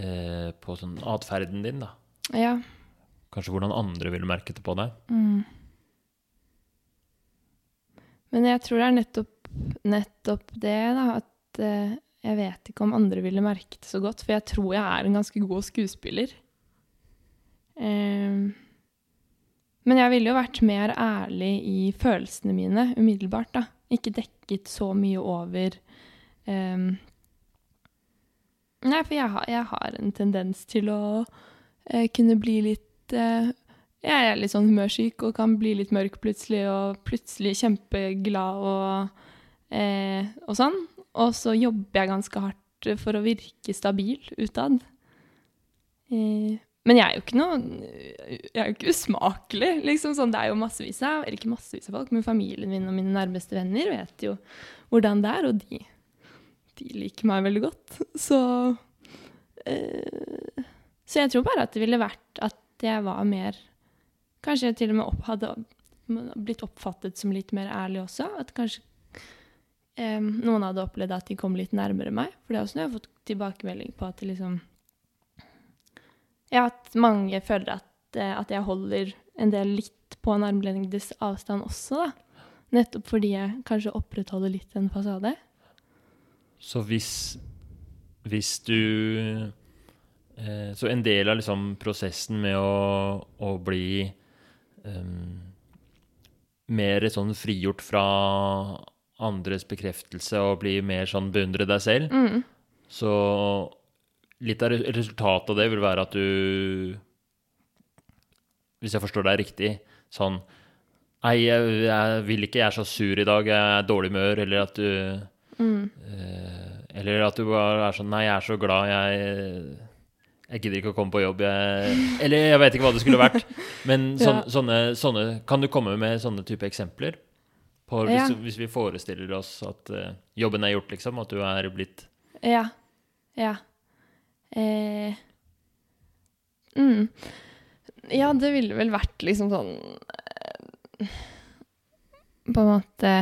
eh, på sånn atferden din, da? Ja. Kanskje hvordan andre ville merket det på deg? Mm. Men jeg tror det er nettopp, nettopp det, da, at eh, jeg vet ikke om andre ville merket det så godt, for jeg tror jeg er en ganske god skuespiller. Ehm, men jeg ville jo vært mer ærlig i følelsene mine umiddelbart, da. Ikke dekket så mye over um, Nei, for jeg har, jeg har en tendens til å uh, kunne bli litt uh, jeg er litt sånn humørsyk og kan bli litt mørk plutselig, og plutselig kjempeglad og, uh, og sånn. Og så jobber jeg ganske hardt for å virke stabil utad. Eh, men jeg er jo ikke noe Jeg er jo ikke usmakelig. liksom sånn, Det er jo massevis av Eller ikke massevis av folk, men familien min og mine nærmeste venner vet jo hvordan det er, og de, de liker meg veldig godt. Så eh, Så jeg tror bare at det ville vært at jeg var mer Kanskje jeg til og med opp, hadde blitt oppfattet som litt mer ærlig også. At kanskje eh, noen hadde opplevd at de kom litt nærmere meg. For det er også noe jeg har fått tilbakemelding på at det liksom Ja, at mange føler at, eh, at jeg holder en del litt på en armlengdes avstand også, da. Nettopp fordi jeg kanskje opprettholder litt en fasade. Så hvis, hvis du eh, Så en del av liksom prosessen med å, å bli um, mer sånn frigjort fra andres bekreftelse og bli mer sånn beundre deg selv, Mm. så litt av resultatet av det vil være at du Hvis jeg forstår deg riktig, sånn Nei, jeg, jeg vil ikke, jeg er så sur i dag, jeg er i dårlig humør, eller at du Mm. Eh, eller at du bare er sånn Nei, jeg er så glad, jeg Jeg gidder ikke å komme på jobb, jeg Eller jeg vet ikke hva det skulle vært. Men sånn, Ja. sånne, sånne Kan du komme med sånne type eksempler? På, hvis, Ja. hvis vi forestiller oss at uh, jobben er gjort, liksom, at du er blitt Ja. Ja. Eh. Mm. Ja, det ville vel vært liksom sånn eh, På en måte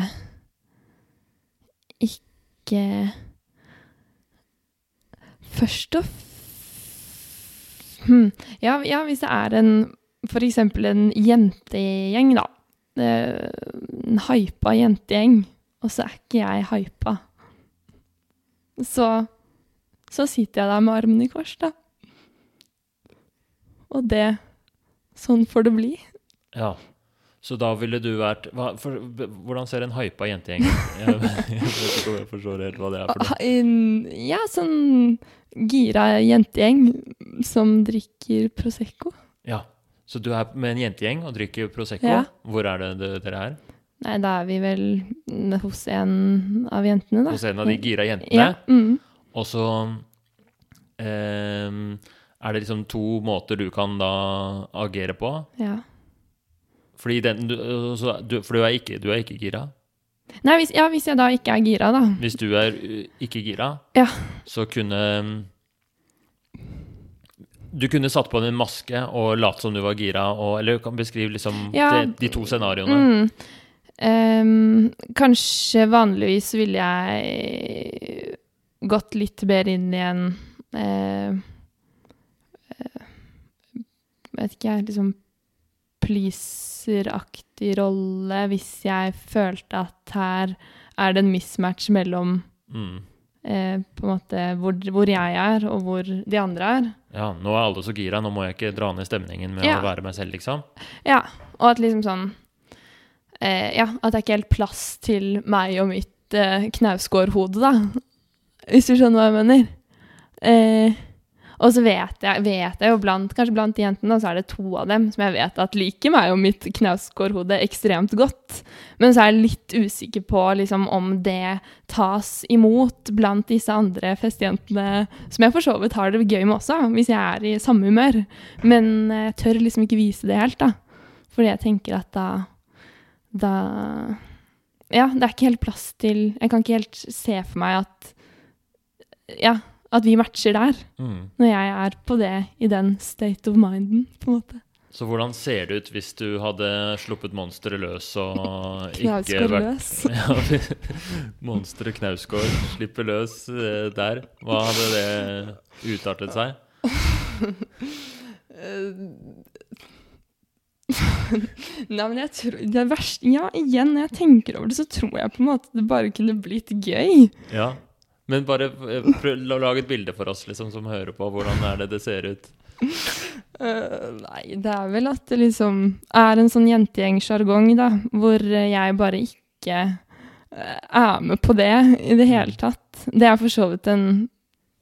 Ikke Først og. Hm. Ja, ja, hvis det er en For eksempel en jentegjeng, da. Eh, En hypa jentegjeng, og så er ikke jeg hypa. Så så sitter jeg der med armene i kors, da. Og det Sånn får det bli. Ja. Så da ville du vært hva, for, Hvordan ser en hypa jentegjeng ut? Jeg, jeg vet ikke om jeg forstår helt hva det er for noe. Ah, Ja, sånn gira jentegjeng som drikker Prosecco. Ja. Så du er med en jentegjeng og drikker Prosecco. Ja. Hvor er det det- dere er? Nei, da er vi vel hos en av jentene, da. Hos en av de gira jentene? Ja. Mm. Og så eh, er det liksom to måter du kan da agere på. ja. Fordi den, du, så, du, for du er ikke, du er ikke gira. Nei, hvis, ja, hvis jeg da ikke er gira, da. Hvis du er uh, ikke gira, Ja. så kunne Du kunne satt på en maske og latt som du var gira, og, eller kan beskrive liksom Ja. de, de to scenarioene. Mm. Um, kanskje vanligvis ville jeg gått litt mer inn i en eh, eh, Vet ikke jeg, liksom pleaser-aktig rolle hvis jeg følte at her er det en mismatch mellom Mm. eh, på en måte hvor, hvor jeg er, og hvor de andre er. Ja, nå er alle så gira, nå må jeg ikke dra ned stemningen med Ja. å være meg selv, liksom. Ja, og at liksom sånn eh, Ja, at det er ikke helt plass til meg og mitt eh, knausgårdhode, da. Hvis du skjønner hva jeg mener. Eh, og så vet jeg, vet jeg jo blant kanskje blant jentene, så er det to av dem som jeg vet at liker meg og mitt knausgårdhode ekstremt godt. Men så er jeg litt usikker på liksom, om det tas imot blant disse andre festjentene, som jeg for så vidt har det gøy med også, hvis jeg er i samme humør. Men jeg tør liksom ikke vise det helt, da. Fordi jeg tenker at da Da Ja, det er ikke helt plass til Jeg kan ikke helt se for meg at Ja, at vi matcher der. Mm. Når jeg er på det i den state of minden, på en måte. Så hvordan ser det ut hvis du hadde sluppet monsteret løs og ikke vært løs. Monsteret Knausgård slipper løs eh, der. Hva hadde det utartet seg? Nei, men jeg tror Det verste Ja, igjen, når jeg tenker over det, så tror jeg på en måte det bare kunne blitt gøy. Ja. Men bare eh, prøv, la- lag et bilde for oss liksom, som hører på. Hvordan er det det ser ut? Uh, nei, det er vel at det liksom er en sånn jentegjengsjargong, da, hvor jeg bare ikke uh, er med på det i det hele tatt. Det er for så vidt en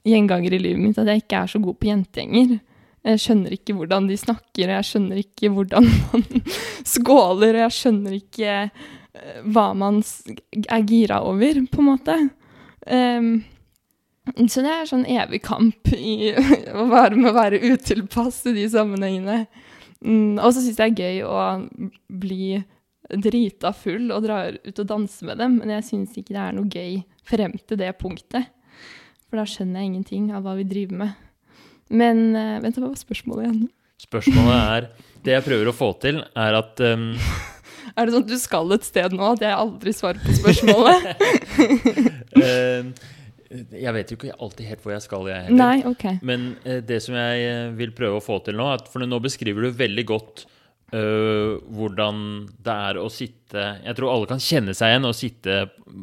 gjenganger i livet mitt at jeg ikke er så god på jentegjenger. Jeg skjønner ikke hvordan de snakker, og jeg skjønner ikke hvordan man skåler, og jeg skjønner ikke hva man er gira over, på en måte. Ehm, så det er sånn evig kamp i å være med å være utilpass i de sammenhengene. Mm, og så syns jeg det er gøy å bli drita full og dra ut og danse med dem, men jeg syns ikke det er noe gøy frem til det punktet. For da skjønner jeg ingenting av hva vi driver med. Men eh, vent, hva var spørsmålet igjen? Spørsmålet er Det jeg prøver å få til, er at um, Er det sånn at du skal et sted nå, at jeg aldri svarer på spørsmålet? eh, Jeg vet jo ikke alltid helt hvor jeg skal, jeg heller. Nei, ok. Men eh, det som jeg eh, vil prøve å få til nå, er for nå beskriver du veldig godt Uh, hvordan det er å sitte Jeg tror alle kan kjenne seg igjen å sitte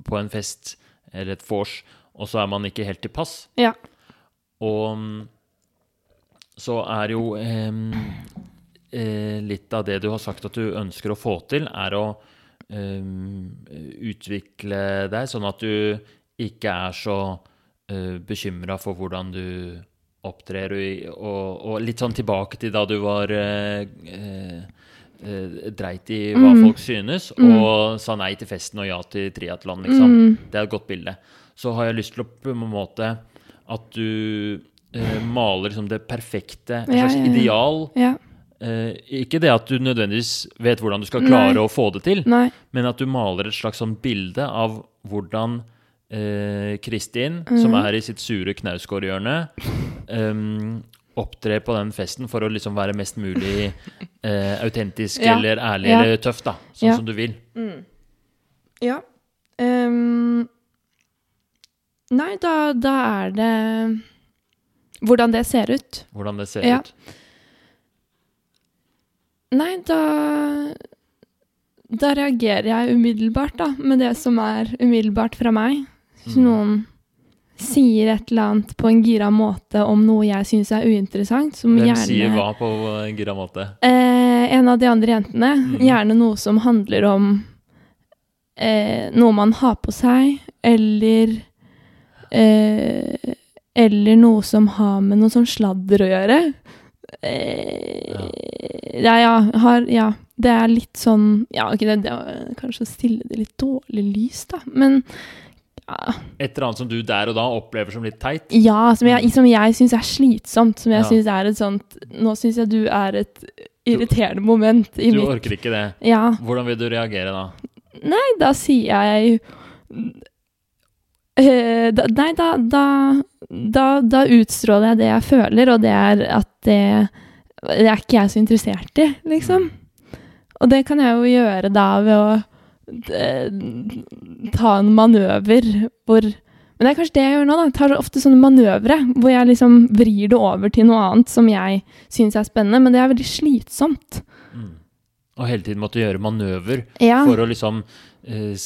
på en fest eller et vors, og så er man ikke helt til pass. Ja. Og mm, så er jo eh, litt av det du har sagt at du ønsker å få til, er å em, utvikle deg sånn at du ikke er så uh, bekymra for hvordan du opptrer, og, og, litt sånn tilbake til da du var eh, eh, eh, dreit i hva Mm. folk synes, og sa nei til festen og ja til triatlon, liksom. Mm. Det er et godt bilde. Så har jeg lyst til å på en måte at du eh, maler liksom det perfekte, et Ja, slags ja, ja. ideal. Eh, ikke det at du nødvendigvis vet hvordan du skal klare Nei. å få det til, Nei. men at du maler et slags sånn bilde av hvordan eh, Kristin, som Mhm. er i sitt sure knausgårdhjørne, eh, opptrer på den festen for å liksom være mest mulig eh, autentisk Ja. eller ærlig Ja. eller tøff, da. Sånn Ja. som du vil. Ja. Um, nei, da, da er det hvordan det ser ut. Hvordan det ser Ja. ut. Nei, da Da reagerer jeg umiddelbart, da, med det som er umiddelbart fra meg. Hvis Mm. noen sier et eller annet på en gira måte om noe jeg syns er uinteressant, som Hvem gjerne sier hva på en gira måte? Eh, en av de andre jentene. Mm. Gjerne noe som handler om eh, noe man har på seg, eller eh, Eller noe som har med noe sånn sladder å gjøre. Eh, ja. ja, har, ja. Det er litt sånn Ja, ok, det, det kanskje å stille det litt dårlig lys, da, men ja, Et eller annet som du der og da opplever som litt teit? ja som jeg, som jeg syns er slitsomt. Som jeg Ja. synes er et sånt Nå syns jeg du er et irriterende moment i Du mitt orker ikke det. Ja. Hvordan vil du reagere da? Nei, da sier jeg eh, da, Nei, da, da, da utstråler jeg det jeg føler, og det er at det Det er ikke jeg så interessert i, liksom. Og det kan jeg jo gjøre da ved å eh, ta en manøver hvor Men det er kanskje det jeg gjør nå, da. Jeg tar ofte sånne manøvre hvor jeg liksom vrir det over til noe annet som jeg syns er spennende, men det er veldig slitsomt. Mm. Og hele tiden måtte gjøre manøver Ja, for å liksom eh,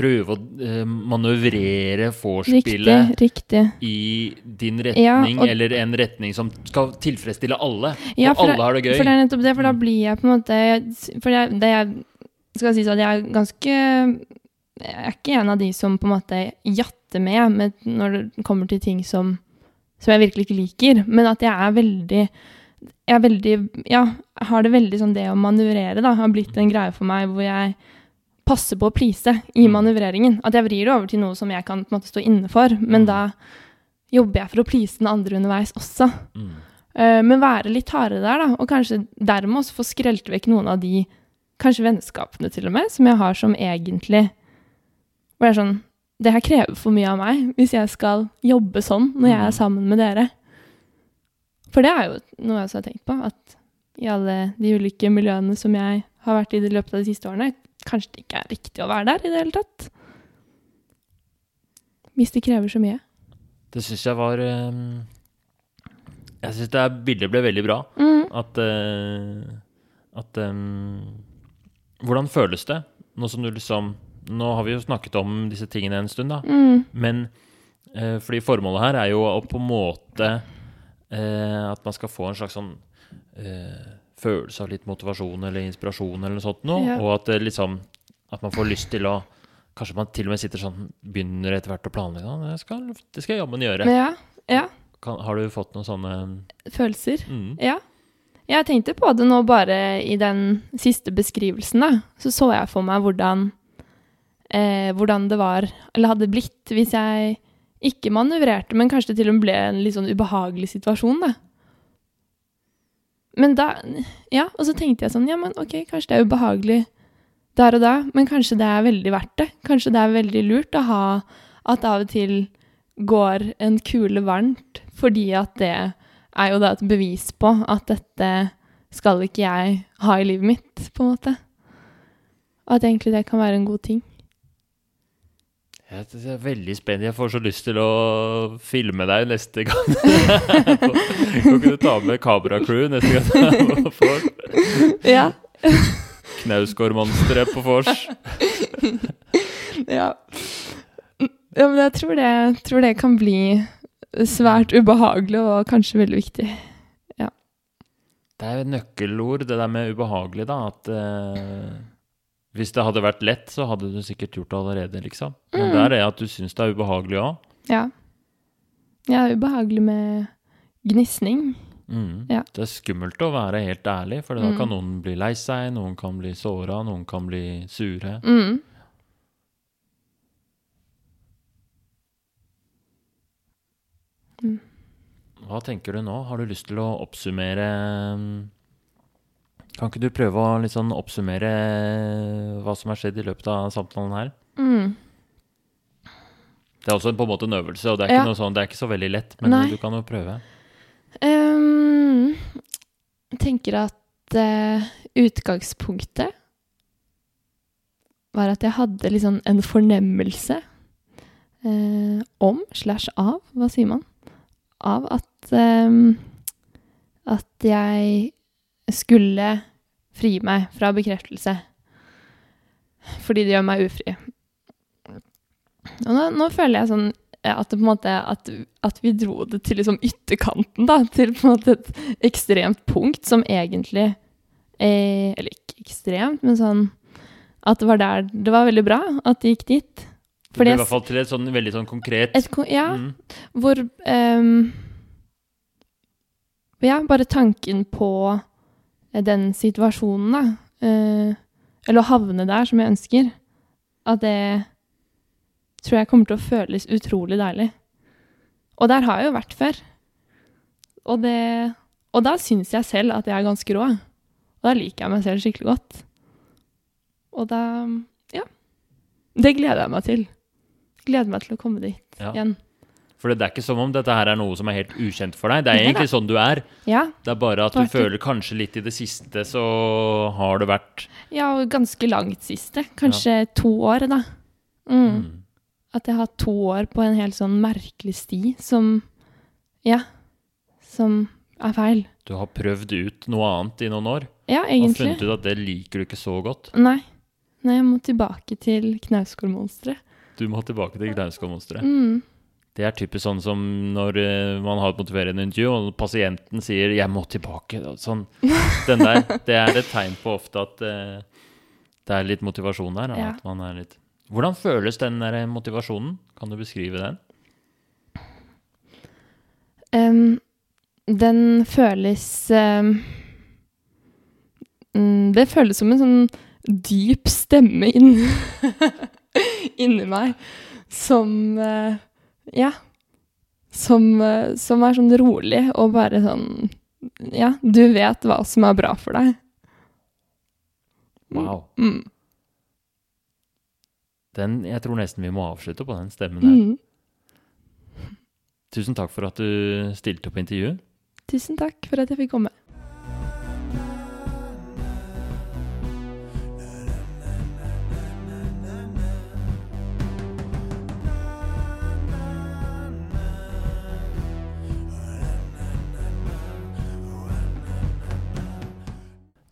prøve å eh, manøvrere vorspielet riktig. i din Ja, retning, og- eller en retning som skal tilfredsstille alle. Ja, og alle har det gøy. For det er nettopp det, for da blir jeg på en måte For det, det jeg skal sies at jeg er ganske Jeg er ikke en av de som på en måte jatter med, med når det kommer til ting som, som jeg virkelig ikke liker, men at jeg er veldig jeg er veldig Ja, har det veldig sånn det å manøvrere, da, har blitt en greie for meg hvor jeg passer på å please i Mm. manøvreringen. At jeg vrir det over til noe som jeg kan på en måte stå inne for, men Mm. da jobber jeg for å please den andre underveis også. Mm. Uh, men være litt hardere der, da. Og kanskje dermed også få skrelt vekk noen av de kanskje vennskapene til og med, som jeg har som egentlig Hvor det er sånn Det her krever for mye av meg hvis jeg skal jobbe sånn når jeg Mm. er sammen med dere. For det er jo noe jeg også har tenkt på, at i alle de ulike miljøene som jeg har vært i det løpet av de siste årene, kanskje det ikke er riktig å være der i det hele tatt. Hvis det krever så mye. Det syns jeg var eh, Jeg syns det bildet ble veldig bra. Mm. At eh, At um, Hvordan føles det? Nå som du liksom Nå har vi jo snakket om disse tingene en stund, da. Mm. Men fordi formålet her er jo å på en måte At man skal få en slags sånn følelse av litt motivasjon eller inspirasjon eller noe sånt noe. Ja. Og at det liksom At man får lyst til å Kanskje man til og med sitter sånn Begynner etter hvert å planlegge. «Ja, Det skal, det skal jeg jammen gjøre. Ja, ja. Kan, har du fått noen sånne Følelser. mm, Ja. Jeg tenkte på det nå bare i den siste beskrivelsen, da. Så så jeg for meg hvordan, eh, hvordan det var, eller hadde blitt, hvis jeg ikke manøvrerte, men kanskje det til og med ble en litt sånn ubehagelig situasjon, da. Men da Ja, og så tenkte jeg sånn, ja, men ok, kanskje det er ubehagelig der og da, men kanskje det er veldig verdt det. Kanskje det er veldig lurt å ha at av og til går en kule varmt, fordi at det er jo da et bevis på at dette skal ikke jeg ha i livet mitt, på en måte. Og at egentlig det kan være en god ting. Jeg er veldig spent. Jeg får så lyst til å filme deg neste gang. Kan ikke du ta med kameracrew neste gang du er på vors? Ja. Knausgård-monsteret på vors. ja. Ja, men jeg tror det, tror det kan bli svært ubehagelig og kanskje veldig viktig. Det er jo et nøkkelord, det der med ubehagelig, da. At eh, hvis det hadde vært lett, så hadde du sikkert gjort det allerede, liksom. Men Mm. der er at du syns det er ubehagelig òg. Ja. Ja, det er ubehagelig med gnisning. Mm. Ja. Det er skummelt å være helt ærlig, for da Mm. kan noen bli lei seg, noen kan bli såra, noen kan bli sure. Mm. Hva tenker du nå? Har du lyst til å oppsummere mm, Kan ikke du prøve å sånn oppsummere hva som har skjedd i løpet av samtalen her? Mm. Det er også på en måte en øvelse, og det er ikke, Ja. sånn, det er ikke så veldig lett, men Nei. du kan jo prøve. Um, jeg tenker at uh, utgangspunktet var at jeg hadde liksom en fornemmelse uh, om, slash av, hva sier man, av at um, at jeg skulle fri meg fra bekreftelse. Fordi det gjør meg ufri. Og nå, nå føler jeg sånn eh, at, måte, at, at vi dro det til liksom ytterkanten, da. Til på en måte et ekstremt punkt som egentlig eh, Eller ikke ekstremt, men sånn At det var der Det var veldig bra at det gikk dit. Det ble i hvert fall til et sånn veldig sånn konkret et, Ja, mm. hvor um, Ja, bare tanken på den situasjonen, da. eh, eller å havne der, som jeg ønsker. At det tror jeg kommer til å føles utrolig deilig. Og der har jeg jo vært før. Og, det, og da syns jeg selv at jeg er ganske rå. Og da liker jeg meg selv skikkelig godt. Og da Ja. Det gleder jeg meg til. Gleder meg til å komme dit Ja. igjen. For det er ikke som om dette her er noe som er helt ukjent for deg. Det er egentlig sånn du er. Ja, Det er bare at du føler kanskje litt i det siste så har det vært ja og ganske langt siste. Kanskje to år, da. Mm. mm. At jeg har hatt to år på en helt sånn merkelig sti som Ja. Som er feil. Du har prøvd ut noe annet i noen år Ja, og egentlig. funnet ut at det liker du ikke så godt. Nei. Nei, jeg må tilbake til Knausgård-monsteret. Du må tilbake til knausgårdmonsteret. Mm. Det er typisk sånn som når eh, man har et motiverende intervju, og pasienten sier 'jeg må tilbake'. Sånn. Den der, det er et tegn på ofte at uh, det er litt motivasjon der. Ja. At man er litt Hvordan føles den der motivasjonen? Kan du beskrive den? Um, den føles mm, Det føles som en sånn dyp stemme inni inni meg som eh, Ja. Som, eh, som er sånn rolig og bare sånn Ja, du vet hva som er bra for deg. Wow. Mm. Den, jeg tror nesten vi må avslutte på den stemmen der. Mm. Tusen takk for at du stilte opp på intervjuet. Tusen takk for at jeg fikk komme.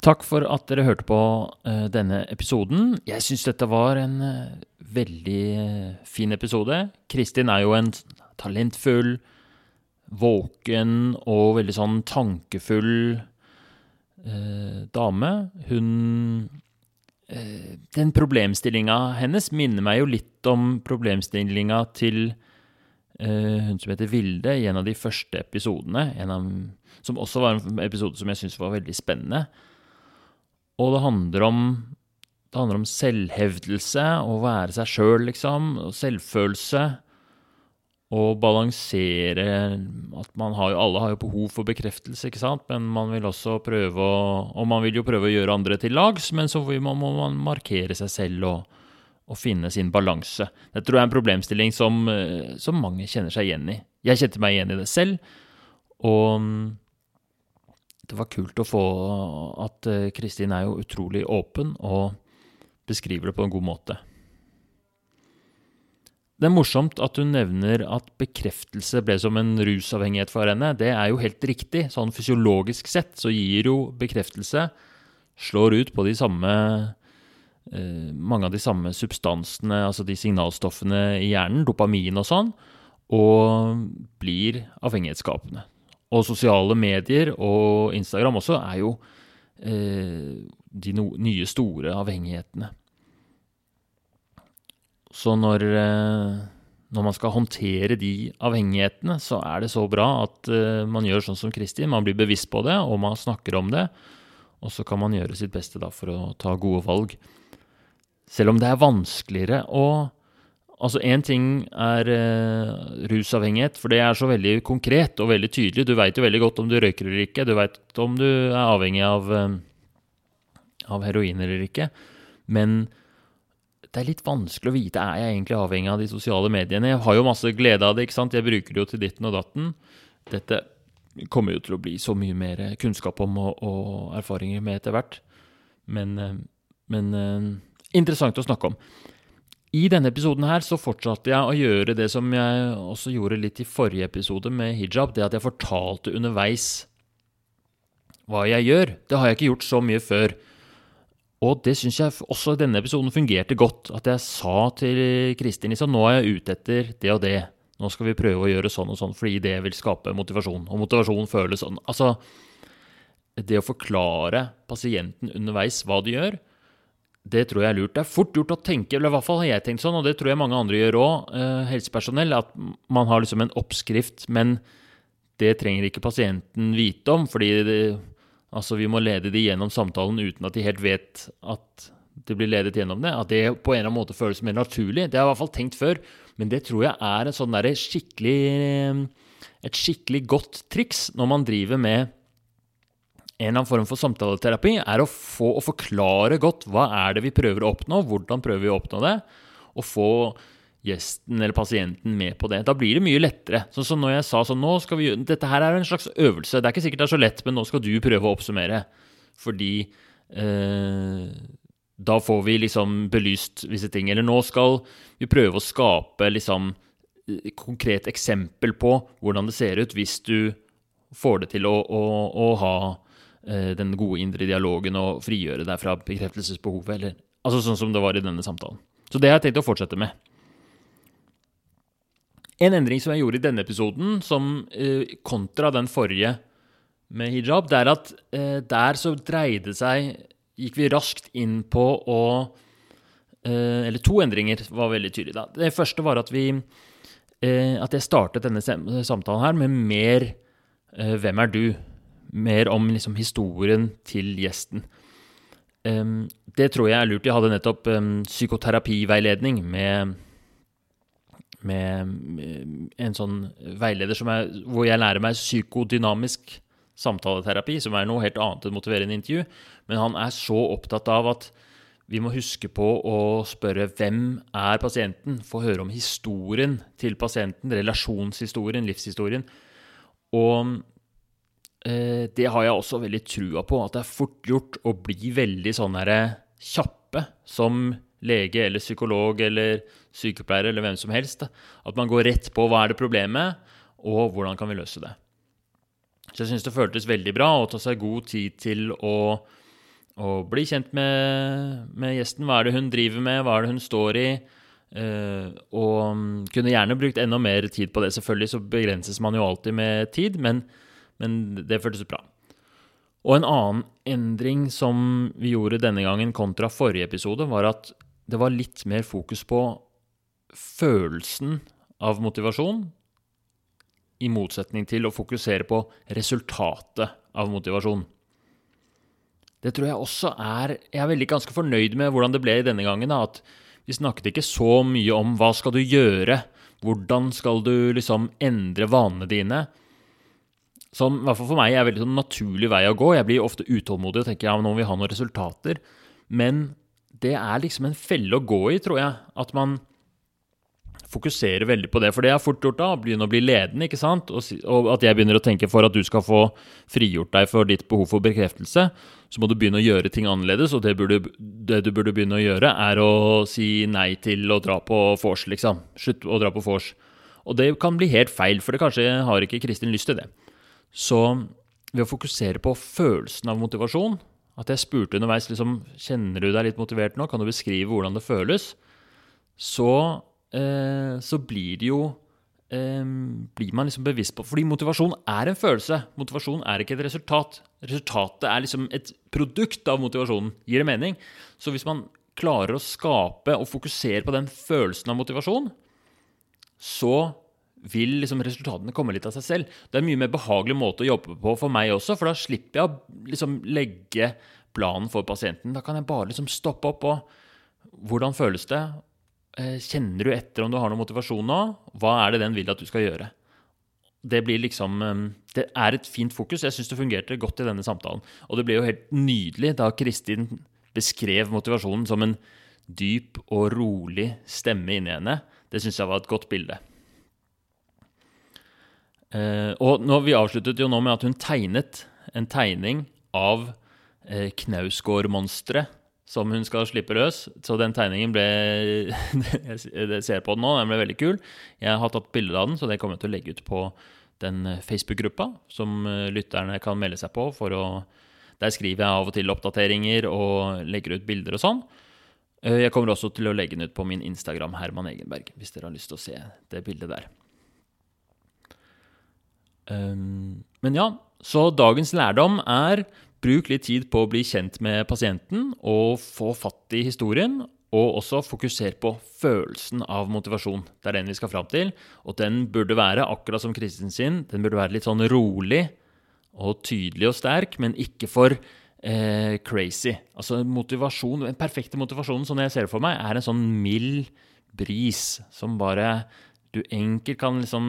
Takk for at dere hørte på eh, denne episoden. Jeg syns dette var en eh, veldig eh, fin episode. Kristin er jo en talentfull, våken og veldig sånn tankefull eh, dame. Hun eh, Den problemstillinga hennes minner meg jo litt om problemstillinga til eh, hun som heter Vilde i en av de første episodene. En av, som også var en episode som jeg syns var veldig spennende. Og det handler om det handler om selvhevdelse, å være seg sjøl, liksom. Og selvfølelse. Og balansere at man har jo Alle har jo behov for bekreftelse, ikke sant? Men man vil også prøve å Og man vil jo prøve å gjøre andre til lags, men så må man markere seg selv og, og finne sin balanse. Det tror jeg er en problemstilling som, eh, som mange kjenner seg igjen i. Jeg kjente meg igjen i det selv. Og det var kult å få at eh, Kristin er jo utrolig åpen og beskriver det på en god måte. Det er morsomt at hun nevner at bekreftelse ble som en rusavhengighet for henne. Det er jo helt riktig. Sånn fysiologisk sett så gir jo bekreftelse Slår ut på de samme eh, Mange av de samme substansene, altså de signalstoffene i hjernen, dopamin og sånn, og blir avhengighetsskapende. Og sosiale medier og Instagram også er jo eh, de no nye store avhengighetene. Så når, eh, når man skal håndtere de avhengighetene, så er det så bra at eh, man gjør sånn som Kristin. Man blir bevisst på det, og man snakker om det. Og så kan man gjøre sitt beste for å ta gode valg. Selv om det er vanskeligere å Altså, én ting er eh, rusavhengighet, for det er så veldig konkret og veldig tydelig. Du veit jo veldig godt om du røyker eller ikke, du veit om du er avhengig av, eh, av heroin eller ikke. Men det er litt vanskelig å vite er jeg egentlig avhengig av de sosiale mediene. Jeg har jo masse glede av det, ikke sant? jeg bruker det jo til ditten og datten. Dette kommer jo til å bli så mye mer kunnskap om og, og erfaringer med etter hvert. Men, eh, men interessant å snakke om. I denne episoden her så fortsatte jeg å gjøre det som jeg også gjorde litt i forrige episode med hijab, det at jeg fortalte underveis hva jeg gjør. Det har jeg ikke gjort så mye før. Og det syns jeg også i denne episoden fungerte godt. At jeg sa til Kristin liksom nå er jeg ute etter det og det. Nå skal vi prøve å gjøre sånn og sånn fordi det vil skape motivasjon. Og motivasjon føles sånn. Altså, det å forklare pasienten underveis hva de gjør, det tror jeg er lurt. Det er fort gjort å tenke, eller i hvert fall har jeg tenkt sånn, og det tror jeg mange andre gjør òg, eh, helsepersonell, at man har liksom en oppskrift, men det trenger ikke pasienten vite om, fordi det, altså vi må lede de gjennom samtalen uten at de helt vet at det blir ledet gjennom det. At det på en eller annen måte føles mer naturlig. Det har jeg i hvert fall tenkt før, men det tror jeg er sånn skikkelig, et skikkelig godt triks når man driver med en annen form for samtaleterapi, er å få å forklare godt hva er det vi prøver å oppnå, hvordan prøver vi å oppnå det, og få gjesten eller pasienten med på det. Da blir det mye lettere. Sånn som når jeg sa sånn nå skal vi Dette her er en slags øvelse. Det er ikke sikkert det er så lett, men nå skal du prøve å oppsummere. Fordi eh, da får vi liksom belyst visse ting. Eller nå skal vi prøve å skape liksom konkret eksempel på hvordan det ser ut hvis du får det til å, å, å ha eh, den gode indre dialogen og frigjøre deg fra bekreftelsesbehovet. Eller, altså sånn som det var i denne samtalen. Så det har jeg tenkt å fortsette med. En endring som jeg gjorde i denne episoden, som eh, kontra den forrige med hijab, det er at eh, der så dreide seg Gikk vi raskt inn på å eh, Eller to endringer var veldig tydelige. da. Det første var at vi eh, At jeg startet denne samtalen her med mer eh, Hvem er du? Mer om liksom historien til gjesten. det tror jeg er lurt. Jeg hadde nettopp psykoterapiveiledning med med en sånn veileder er, hvor jeg lærer meg psykodynamisk samtaleterapi, som er noe helt annet enn motiverende intervju. Men han er så opptatt av at vi må huske på å spørre hvem er pasienten? Få høre om historien til pasienten, relasjonshistorien, livshistorien. Og det har jeg også veldig trua på, at det er fort gjort å bli veldig sånn herre kjappe som lege eller psykolog eller sykepleier eller hvem som helst. At man går rett på hva er det problemet, og hvordan kan vi løse det. Så jeg syns det føltes veldig bra å ta seg god tid til å, å bli kjent med, med, gjesten. Hva er det hun driver med, hva er det hun står i? Uh, og kunne gjerne brukt enda mer tid på det. Selvfølgelig så begrenses man jo alltid med tid, men, men det føltes bra. Og en annen endring som vi gjorde denne gangen kontra forrige episode, var at det var litt mer fokus på følelsen av motivasjon, i motsetning til å fokusere på resultatet av motivasjon. Det tror jeg også er Jeg er veldig ganske fornøyd med hvordan det ble denne gangen. At vi snakket ikke så mye om hva skal du gjøre, hvordan skal du liksom endre vanene dine. Som i hvert fall for meg er en veldig sånn naturlig vei å gå. Jeg blir ofte utålmodig og tenker ja, nå må vi ha noen resultater. Men det er liksom en felle å gå i, tror jeg. At man fokuserer veldig på det. For det er fort gjort da, å begynne å bli ledende, ikke sant? Og, og, at jeg begynner å tenke for at du skal få frigjort deg for ditt behov for bekreftelse, så må du begynne å gjøre ting annerledes. Og det, burde, det du burde begynne å gjøre, er å si nei til å dra på vors, liksom. Slutt å dra på vors. Og det kan bli helt feil, for det kanskje har ikke Kristin lyst til det. Så ved å fokusere på følelsen av motivasjon, at jeg spurte underveis liksom, kjenner du deg litt motivert nå, kan du beskrive hvordan det føles, så Eh, så blir det jo eh, blir man liksom bevisst på Fordi motivasjon er en følelse. Motivasjon er ikke et resultat. Resultatet er liksom et produkt av motivasjonen. Gir det mening? Så hvis man klarer å skape og fokusere på den følelsen av motivasjon, så vil liksom resultatene komme litt av seg selv. Det er en mye mer behagelig måte å jobbe på for meg også, for da slipper jeg å liksom legge planen for pasienten. Da kan jeg bare liksom stoppe opp og Hvordan føles det? Eh, kjenner du etter om du har noe motivasjon nå? Hva er det den vil at du skal gjøre? Det blir liksom eh, Det er et fint fokus. Jeg syns det fungerte godt i denne samtalen. Og det ble jo helt nydelig da Kristin beskrev motivasjonen som en dyp og rolig stemme inni henne. Det syns jeg var et godt bilde. Eh, og nå, vi avsluttet jo nå med at hun tegnet en tegning av Knausgård-monsteret som hun skal slippe løs. Så den tegningen ble Jeg ser på den nå, den ble veldig kul. Jeg har tatt bilde av den, så det kommer jeg til å legge ut på den eh, Facebook-gruppa som eh, lytterne kan melde seg på. å Der skriver jeg av og til oppdateringer og legger ut bilder og sånn. Eh, jeg kommer også til å legge den ut på min Instagram, Herman Egenberg, hvis dere har lyst til å se det bildet der. Um, men ja, så dagens lærdom er bruk litt tid på å bli kjent med pasienten og få fatt i historien. Og også fokuser på følelsen av motivasjon. Det er den vi skal fram til. Og den burde være, akkurat som Kristin sin, den burde være litt sånn rolig og tydelig og sterk, men ikke for eh, crazy. Altså motivasjon, Den perfekte motivasjonen, som jeg ser for meg, er en sånn mild bris som bare du enkelt kan liksom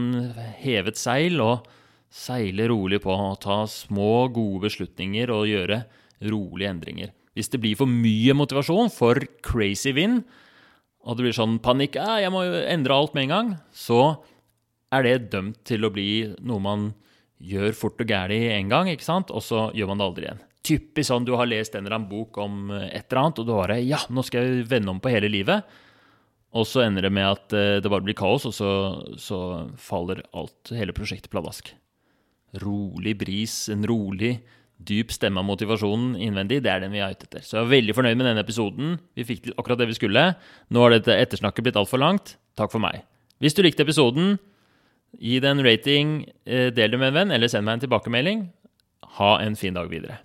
heve et seil og seile rolig på. Ta små, gode beslutninger og gjøre rolige endringer. Hvis det blir for mye motivasjon, for crazy vind, og det blir sånn panikk ah, 'Jeg må endre alt med en gang', så er det dømt til å bli noe man gjør fort og gæli en gang, ikke sant? og så gjør man det aldri igjen. Typisk sånn du har lest en eller annen bok om et eller annet, og du bare 'Ja, nå skal jeg vende om på hele livet'. Og så ender det med at eh, det bare blir kaos, og så, så faller alt, hele prosjektet pladask. Rolig bris, en rolig, dyp stemme av motivasjonen innvendig, det er den vi er ute etter. Så jeg er veldig fornøyd med denne episoden. Vi fikk til akkurat det vi skulle. Nå har dette ettersnakket blitt altfor langt. Takk for meg. Hvis du likte episoden, gi det en rating, eh, del det med en venn, eller send meg en tilbakemelding. Ha en fin dag videre.